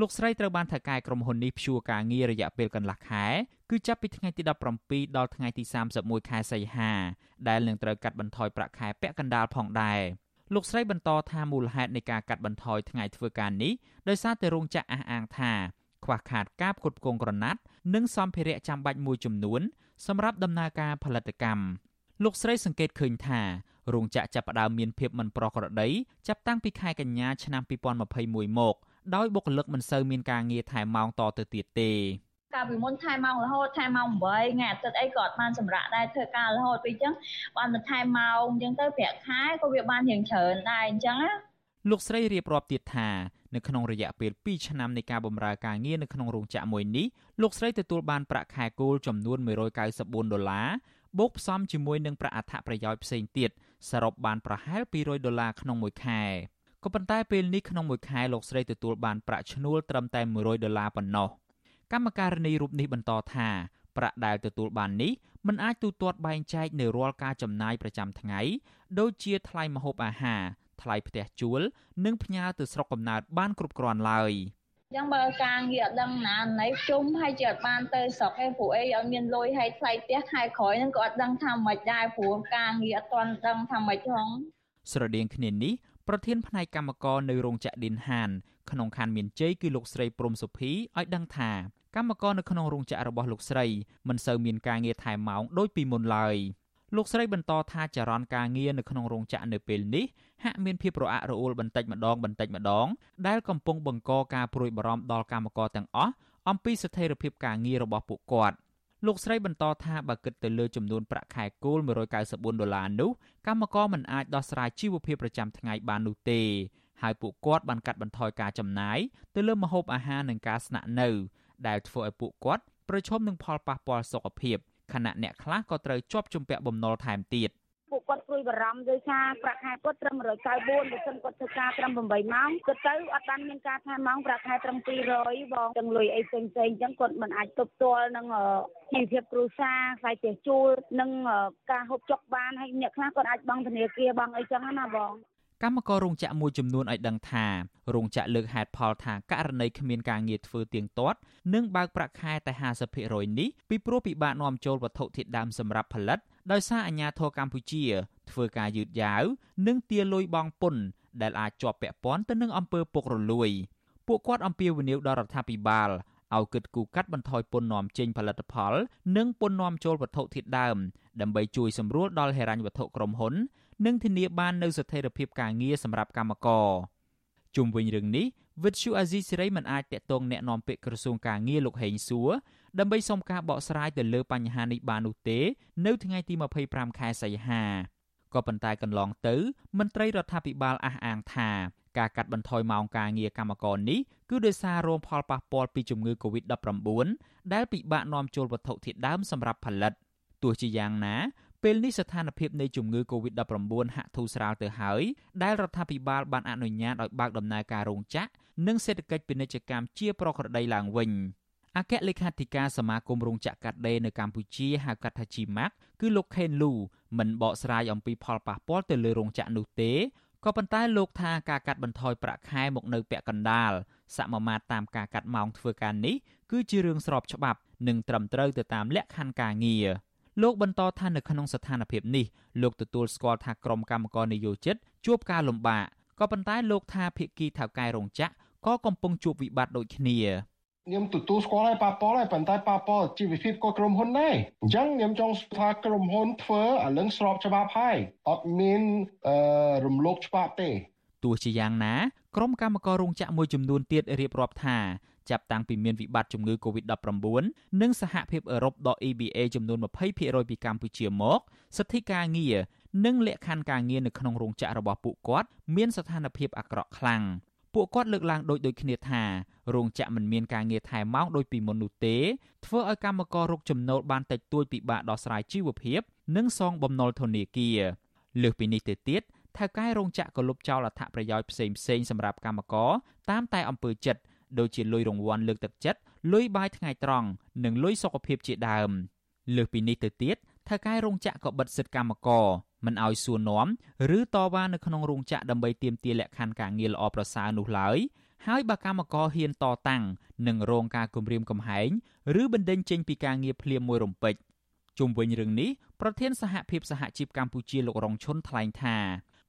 លោកស្រីត្រូវបានថៅកែក្រុមហ៊ុននេះព្យួរការងាររយៈពេលកន្លះខែគឺចាប់ពីថ្ងៃទី17ដល់ថ្ងៃទី31ខែសីហាដែលនឹងត្រូវកាត់បន្ថយប្រាក់ខែពាក់កណ្ដាលផងដែរលោកស្រីបន្តថាមូលហេតុនៃការកាត់បន្ថយថ្ងៃធ្វើការនេះដោយសារតែរោងចក្រអះអាងថាខ្វះខាតការផ្គត់ផ្គង់ក្រណាត់និងសម្ភារៈចាំបាច់មួយចំនួនសម្រាប់ដំណើរការផលិតកម្ម លោកស្រីសង្កេតឃើញថារោងចក្រចាប់ផ្ដើមមានភាពមិនប្រក្រតីចាប់តាំងពីខែកញ្ញាឆ្នាំ2021មកដោយបុគ្គលិកមិនសូវមានការងារថែមម៉ោងតទៅទៀតទេកាលពីមុនថែម៉ោងរហូតថែម៉ោង8ថ្ងៃអាទិត្យអីក៏អត់បានសម្រាប់ដែរធ្វើការរហូតពីអញ្ចឹងបានបន្ថែមម៉ោងអញ្ចឹងទៅប្រាក់ខែក៏វាបានរៀងច្រើនដែរអញ្ចឹងណាលោកស្រីរៀបរាប់ទៀតថានៅក្នុងរយៈពេល2ឆ្នាំនៃការបម្រើការងារនៅក្នុងរោងចក្រមួយនេះលោកស្រីទទួលបានប្រាក់ខែគោលចំនួន194ដុល្លារ បូកផ្សំជាមួយនឹងប្រាក់អត្ថប្រយោជន៍ផ្សេងទៀតសរុបបានប្រហែល200ដុល្លារក្នុងមួយខែក៏ប៉ុន្តែពេលនេះក្នុងមួយខែលោកស្រីទទួលបានប្រាក់ឈ្នួលត្រឹមតែ100ដុល្លារប៉ុណ្ណោះកម្មការនីរូបនេះបន្តថាប្រាក់ដែលទទួលបាននេះមិនអាចទូទាត់បែងចែកនៅរាល់ការចំណាយប្រចាំថ្ងៃ ដូចជាថ្លៃម្ហូបអាហារថ្លៃផ្ទះជួល និងផ្ញើទៅស្រុកកំណើតបានគ្រប់គ្រាន់ឡើយ អញ្ចឹងបើការងារអត់ដឹងណាណៃជុំហើយជាអត់បានទៅស្រុកឯងព្រោះអីអត់មានលុយឲ្យថ្លៃផ្ទះខែក្រោយហ្នឹងក៏អត់ដឹងថាម៉េចដែរព្រោះការងារអត់ទាន់ដឹងថាម៉េចផងស្រដៀងគ្នានេះប្រធានផ្នែកកម្មករនៅរោងចក្រឌិនហាន ក្នុងខណ្ឌមានជ័យគឺលោកស្រីព្រំសុភីឲ្យដឹងថាកម្មករនៅក្នុងរោងចក្ររបស់លោកស្រីមិនសូវមានការងារថែមម៉ោងដូចពីមុនឡើយ លោកស្រីបន្តថាចរន្តការងារនៅក្នុងរោងចក្រនៅពេលនេះហាក់មានភាពរអាក់រអួលបន្តិចម្ដងបន្តិចម្ដង ដែលកំពុងបង្កការព្រួយបារម្ភដល់កម្មករទាំងអស់អំពីស្ថិរភាពការងាររបស់ពួកគាត់លោកស្រីបន្តថាបើគិតទៅលើចំនួនប្រាក់ខែគោល194ដុល្លារនោះកម្មករមិនអាចដោះស្រាយជីវភាពប្រចាំថ្ងៃបាននោះទេហើយពួកគាត់បានកាត់បន្ថយការចំណាយទៅលើម្ហូបអាហារនិងការស្នាក់នៅ ដែលធ្វើឲ្យពួកគាត់ប្រឈមនឹងផលប៉ះពាល់សុខភាព ខណៈអ្នកខ្លះក៏ត្រូវជាប់ជំពាក់បំណុលថែមទៀតពួកគាត់ព្រួយបារម្ភដោយសារប្រាក់ខែគាត់ត្រឹម194បើសិនគាត់ធ្វើការត្រឹម8ម៉ោងគាត់ទៅអត់បានមានការថែម៉ោងប្រាក់ខែត្រឹម200បងទាំងលុយអីផ្សេងផ្សេងអញ្ចឹងគាត់មិនអាចទប់ទល់នឹងជីវភាពគ្រួសារខ្សែផ្ទះជួលនិងការហូបចុកបានហើយអ្នកខ្លះគាត់អាចបង់ធនាគារបង់អីចឹងណាបង កម្មកររោងចក្រមួយចំនួនឲ្យដឹងថារោងចក្រលើកហេតុផលថាករណីគ្មានការងារធ្វើទៀងទាត់និងបើកប្រាក់ខែតែ50%នេះពីព្រោះពិបាកនាំចូលវត្ថុធាតុដើមសម្រាប់ផលិតដោយសារអាជ្ញាធរកម្ពុជា ធ្វើការយឺតយ៉ាវនិងទារលុយបង់ពន្ធដែលអាចជាប់ពាក់ព័ន្ធទៅនឹងអំពើពុករលួយពួកគាត់អំពាវនាវដល់រដ្ឋាភិបាលឲ្យគិតគូរកាត់បន្ថយពន្ធនាំចេញផលិតផល និងពន្ធនាំចូលវត្ថុធាតុដើមដើម្បីជួយសម្រួលដល់ហិរញ្ញវត្ថុក្រុមហ៊ុន និងធានាបាននូវស្ថិរភាពការងារសម្រាប់កម្មករជុំវិញរឿងនេះវិទ្យុអាស៊ីសេរីមិនអាចតាក់ទងแนะនាំពាក្យក្រសួងការងារលោកហេងសួរដើម្បីសុំការបកស្រាយទៅលើបញ្ហានេះបាននោះទេនៅថ្ងៃទី25ខែសីហាក៏ប៉ុន្តែកន្លងទៅមន្ត្រីរដ្ឋាភិបាលអះអាងថាការកាត់បន្ថយម៉ោងការងារកម្មករនេះគឺដោយសាររងផលប៉ះពាល់ពីជំងឺ Covid-19 ដែលពិបាកនាំចូលវត្ថុធាតុដើមសម្រាប់ផលិតទោះជាយ៉ាងណា ពេលនេះស្ថានភាពនៃជំងឺ Covid-19 ហាក់ធូរស្រាលទៅហើយដែលរដ្ឋាភិបាលបានអនុញ្ញាតឲ្យបើកដំណើរការរោងចក្រនិងសេដ្ឋកិច្ចពាណិជ្ជកម្មជាប្រក្រតីឡើងវិញអគ្គលេខាធិការសមាគមរោងចក្រកាត់ដេរនៅកម្ពុជាហៅកាត់ថា GMAC គឺលោកខេនលូមិនបកស្រាយអំពីផលប៉ះពាល់ទៅលើរោងចក្រនោះទេក៏ប៉ុន្តែលោកថាការកាត់បន្ថយប្រាក់ខែមកនៅពាក់កណ្ដាលសមាមាត្រតាមការកាត់ម៉ោងធ្វើការនេះគឺជារឿងស្របច្បាប់និងត្រឹមត្រូវទៅតាមលក្ខខណ្ឌការងារ លោកបន្តថានៅក្នុងស្ថានភាពនេះលោកទទួលស្គាល់ថាក្រុមកម្មករនយោជិតជួបការលំបាកក៏ប៉ុន្តែលោកថាភាគីថៅកែរោងចក្រក៏កំពុងជួបវិបត្តិដូចគ្នាខ្ញុំទទួលស្គាល់ហើយប៉ាប៉លហើយប៉ុន្តែប៉ាប៉លជីវភាពក៏ក្រុមហ៊ុនដែរអញ្ចឹងខ្ញុំចង់ថាក្រុមហ៊ុនធ្វើអាលឹងស្របច្បាប់ហើយអត់មានអឺរំលោភច្បាប់ទេទោះជាយ៉ាងណាក្រុមកម្មកររោងចក្រមួយចំនួនទៀតរៀបរាប់ថា ចាប់តាំងពីមានវិបត្តិជំងឺ Covid-19 និងសហភាពអឺរ៉ុបដក EBA ចំនួន20%ពីកម្ពុជាមកសិទ្ធិការងារនិងលក្ខខណ្ឌការងារនៅក្នុងរោងចក្ររបស់ពួកគាត់មានស្ថានភាពអាក្រក់ខ្លាំងពួកគាត់លើកឡើងដូចដូចគ្នាថារោងចក្រមិនមានការងារថែមម៉ោងដូចពីមុននោះទេធ្វើឲ្យកម្មកររកចំណូលបានតិចតួចពិបាកដោះស្រាយជីវភាព និងសងបំណុលធនាគារលើសពីនេះទៅទៀតថៅកែរោងចក្រក៏លុបចោលអត្ថប្រយោជន៍ផ្សេងផ្សេងសម្រាប់កម្មករតាមតែអំពើចិត្ត ដូចជាលុយរង្វាន់លើកទឹកចិត្តលុយបាយថ្ងៃត្រង់និងលុយសុខភាពជាដើមលើសពីនេះទៅទៀតថៅកែរោងចក្រក៏បិទសិទ្ធិកម្មករមិនឲ្យសួរនាំឬតវ៉ានៅក្នុងរោងចក្រដើម្បីទាមទារលក្ខខណ្ឌការងារល្អប្រសើរនោះឡើយហើយបើកម្មករហ៊ានតតាំងនឹងរងការគំរាមកំហែងឬបណ្តេញចេញពីការងារភ្លាមមួយរំពេចជុំវិញរឿងនេះប្រធានសហភាពសហជីពកម្ពុជាលោករងឈុនថ្លែងថា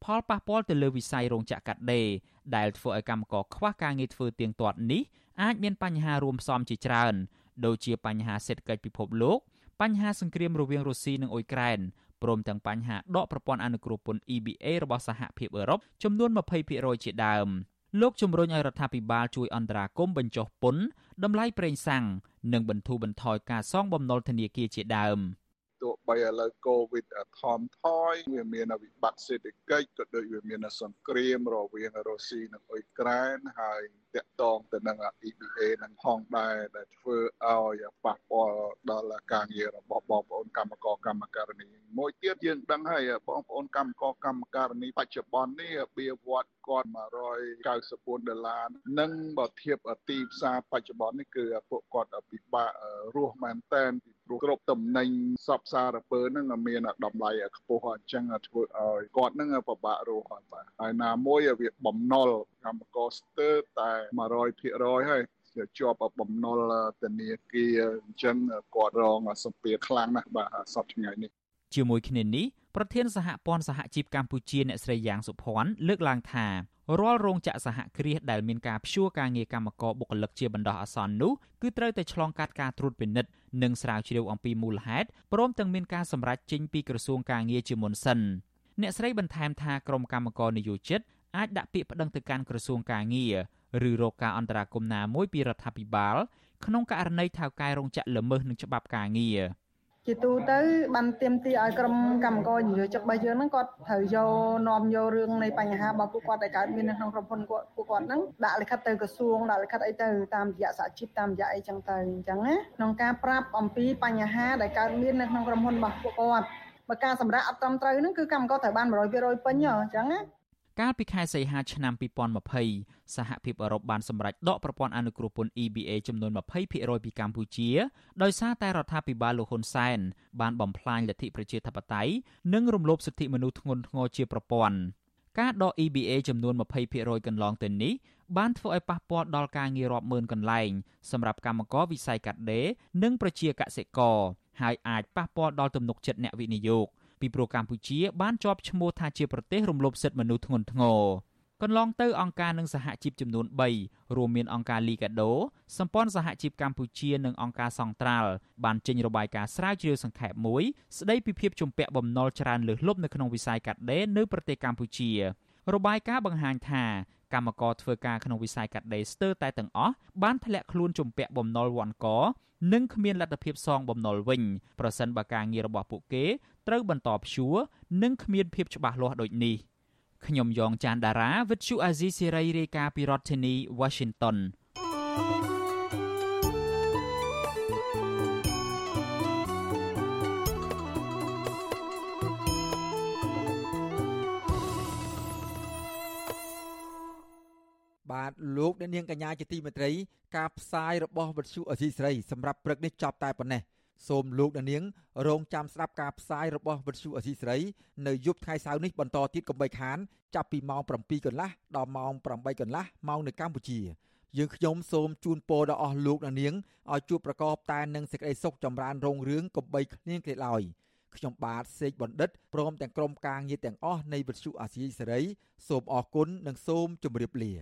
ផលប៉ះពាល់ទៅលើវិស័យរោងចក្រកាត់ដេរដែលធ្វើឲ្យកម្មករខ្វះការងារធ្វើទៀងទាត់នេះអាចមានបញ្ហារួមផ្សំជាច្រើនដូចជាបញ្ហាសេដ្ឋកិច្ចពិភពលោកបញ្ហាសង្គ្រាមរវាងរុស្ស៊ីនិងអ៊ុយក្រែនព្រមទាំងបញ្ហាដកប្រព័ន្ធអនុគ្រោះពន្ធ EBA របស់សហភាពអឺរ៉ុបចំនួន20%ជាដើមលោកជំរុញឲ្យរដ្ឋាភិបាលជួយអន្តរាគមន៍បញ្ចុះពន្ធតម្លៃប្រេងសាំងនិងបន្ធូរបន្ថយការសងបំណុលធនាគារជាដើម។ ទោះបីឥឡូវកូវីដថមថយវាមានវិបត្តិសេដ្ឋកិច្ចក៏ដូចវាមានសង្គ្រាមរវាងរុស្ស៊ីនិងអ៊ុយក្រែនហើយតាក់ទងទៅនឹង EBA នឹងផងដែរដែលធ្វើឲ្យប៉ះពាល់ដល់ការងាររបស់បងប្អូនកម្មករកម្មការិនីមួយទៀតយើងដឹងហើយបងប្អូនកម្មករកម្មការិនីបច្ចុប្បន្ននេះបៀវត្សគាត់ 194ដុល្លារនិងបើធៀបទីផ្សារបច្ចុប្បន្ននេះគឺពួកគាត់ពិបាករស់មែនតែនពីព្រោះគ្រប់តំណែងសពសារពើហ្នឹងមានតម្លៃខ្ពស់អញ្ចឹងធ្វើឲ្យគាត់ហ្នឹងពិបាករស់ហើយបាទហើយណាមួយវាបំណុលកម្មករស្ទើរតែ100%ហើយជាប់បំណុលធនាគារអញ្ចឹងគាត់រងសម្ពាធខ្លាំងណាស់បាទសប្តាហ៍ថ្ងៃនេះជាមួយគ្នានេះ ប្រធានសហព័ន្ធសហជីពកម្ពុជាអ្នកស្រីយ៉ាងសុភ័ណ្ឌលើកឡើងថារាល់រោងចក្រសហគ្រាសដែលមានការព្យួរការងារកម្មករបុគ្គលិកជាបណ្ដោះអាសន្ននោះគឺត្រូវតែឆ្លងកាត់ការត្រួតពិនិត្យនិងស្រាវជ្រាវអំពីមូលហេតុព្រមទាំងមានការសម្រេចចេញពីក្រសួងការងារជាមុនសិនអ្នកស្រីបន្ថែមថាក្រុមកម្មករនិយោជិតអាចដាក់ពាក្យប្តឹងទៅកាន់ក្រសួងការងារឬរកការអន្តរាគមន៍ណាមួយពីរដ្ឋាភិបាលក្នុងករណីថៅកែរោងចក្រល្មើសនឹងច្បាប់ការងារ ជាទូទៅបានទៀមទីឲ្យក្រុមកម្មករនិយោជិតរបស់យើងហ្នឹងគាត់ត្រូវយកនាំយករឿងនៃបញ្ហារបស់ពួកគាត់ដែលកើតមាននៅក្នុងក្រុមហ៊ុនគាត់ពួកគាត់ហ្នឹងដាក់លិខិតទៅក្រសួងដាក់លិខិតអីទៅតាមរយៈសហជីពតាមរយៈអីចឹងទៅអញ្ចឹងណាក្នុងការប្រាប់អំពីបញ្ហាដែលកើតមាននៅក្នុងក្រុមហ៊ុនរបស់ពួកគាត់បើការសម្រាប់អត់ត្រឹមត្រូវហ្នឹងគឺកម្មករត្រូវបាន100%ពេញអញ្ចឹងណា កាលពីខែសីហាឆ្នាំ2020សហភាពអឺរ៉ុបបានសម្រេចដកប្រព័ន្ធអនុគ្រោះពន្ធ EBA ចំនួន20%ពីកម្ពុជាដោយសារតែរដ្ឋាភិបាលលោកហ៊ុនសែនបានបំផ្លាញលទ្ធិប្រជាធិបតេយ្យនិងរំលោភសិទ្ធិមនុស្សធ្ងន់ធ្ងរជាប្រព័ន្ធការដក EBA ចំនួន20%កន្លងទៅនេះបានធ្វើឲ្យប៉ះពាល់ដល់ការងាររាប់ម៉ឺនកន្លែងសម្រាប់កម្មករវិស័យកាត់ដេរនិងប្រជាកសិករហើយអាចប៉ះពាល់ដល់ទំនុកចិត្តអ្នកវិនិយោគ ពីព្រោះកម្ពុជាបានជាប់ឈ្មោះថាជាប្រទេសរំលោភសិទ្ធិមនុស្សធ្ងន់ធ្ងរកន្លងទៅអង្គការនឹងសហជីពចំនួន3រួមមានអង្គការ Liga do សម្ព័ន្ធសហជីពកម្ពុជានិងអង្គការសង្ត្រាល់បានចេញរបាយការណ៍ស្រាវជ្រាវសង្ខេបមួយស្ដីពីភាពជំពាក់បំណុលច្រើនលើសលប់នៅក្នុងវិស័យកាត់ដេរនៅប្រទេសកម្ពុជារបាយការណ៍បង្ហាញថា កម្មករធ្វើការក្នុងវិស័យកាត់ដេរស្ទើរតែទាំងអស់បានធ្លាក់ខ្លួនជំពាក់បំណុលវ័នកនិងគ្មានលទ្ធភាពសងបំណុលវិញប្រសិនបើការងាររបស់ពួកគេត្រូវបន្តព្យួរនិងគ្មានភាពច្បាស់លាស់ដូចនេះខ្ញុំយ៉ងច័ន្ទដារាវិទ្យុអាស៊ីសេរីរាយការណ៍ពីរដ្ឋធានី Washington បាទលោកអ្នកនាងកញ្ញាជាទីមេត្រី ការផ្សាយរបស់វិទ្យុអសីស្រីសម្រាប់ព្រឹកនេះចប់តែប៉ុណ្ណេះសូមលោកអ្នកនាងរងចាំស្ដាប់ការផ្សាយរបស់វិទ្យុអសីស្រីនៅយប់ថ្ងៃសៅរ៍នេះបន្តទៀតកុំបីខាន ចាប់ពីម៉ោង7កន្លះដល់ម៉ោង8កន្លះម៉ោងនៅកម្ពុជាយើងខ្ញុំសូមជូនពរដល់អស់លោកអ្នកនាងឲ្យជួបប្រកបតែនឹងសេចក្តីសុខចម្រើនរុងរឿងកុំបីគ្លៀងគ្លេឡើយខ្ញុំបាទសេកបណ្ឌិតព្រមទាំងក្រុមការងារទាំងអស់នៃវិទ្យុអាស៊ីសេរីសូមអរគុណនិងសូមជម្រាបលា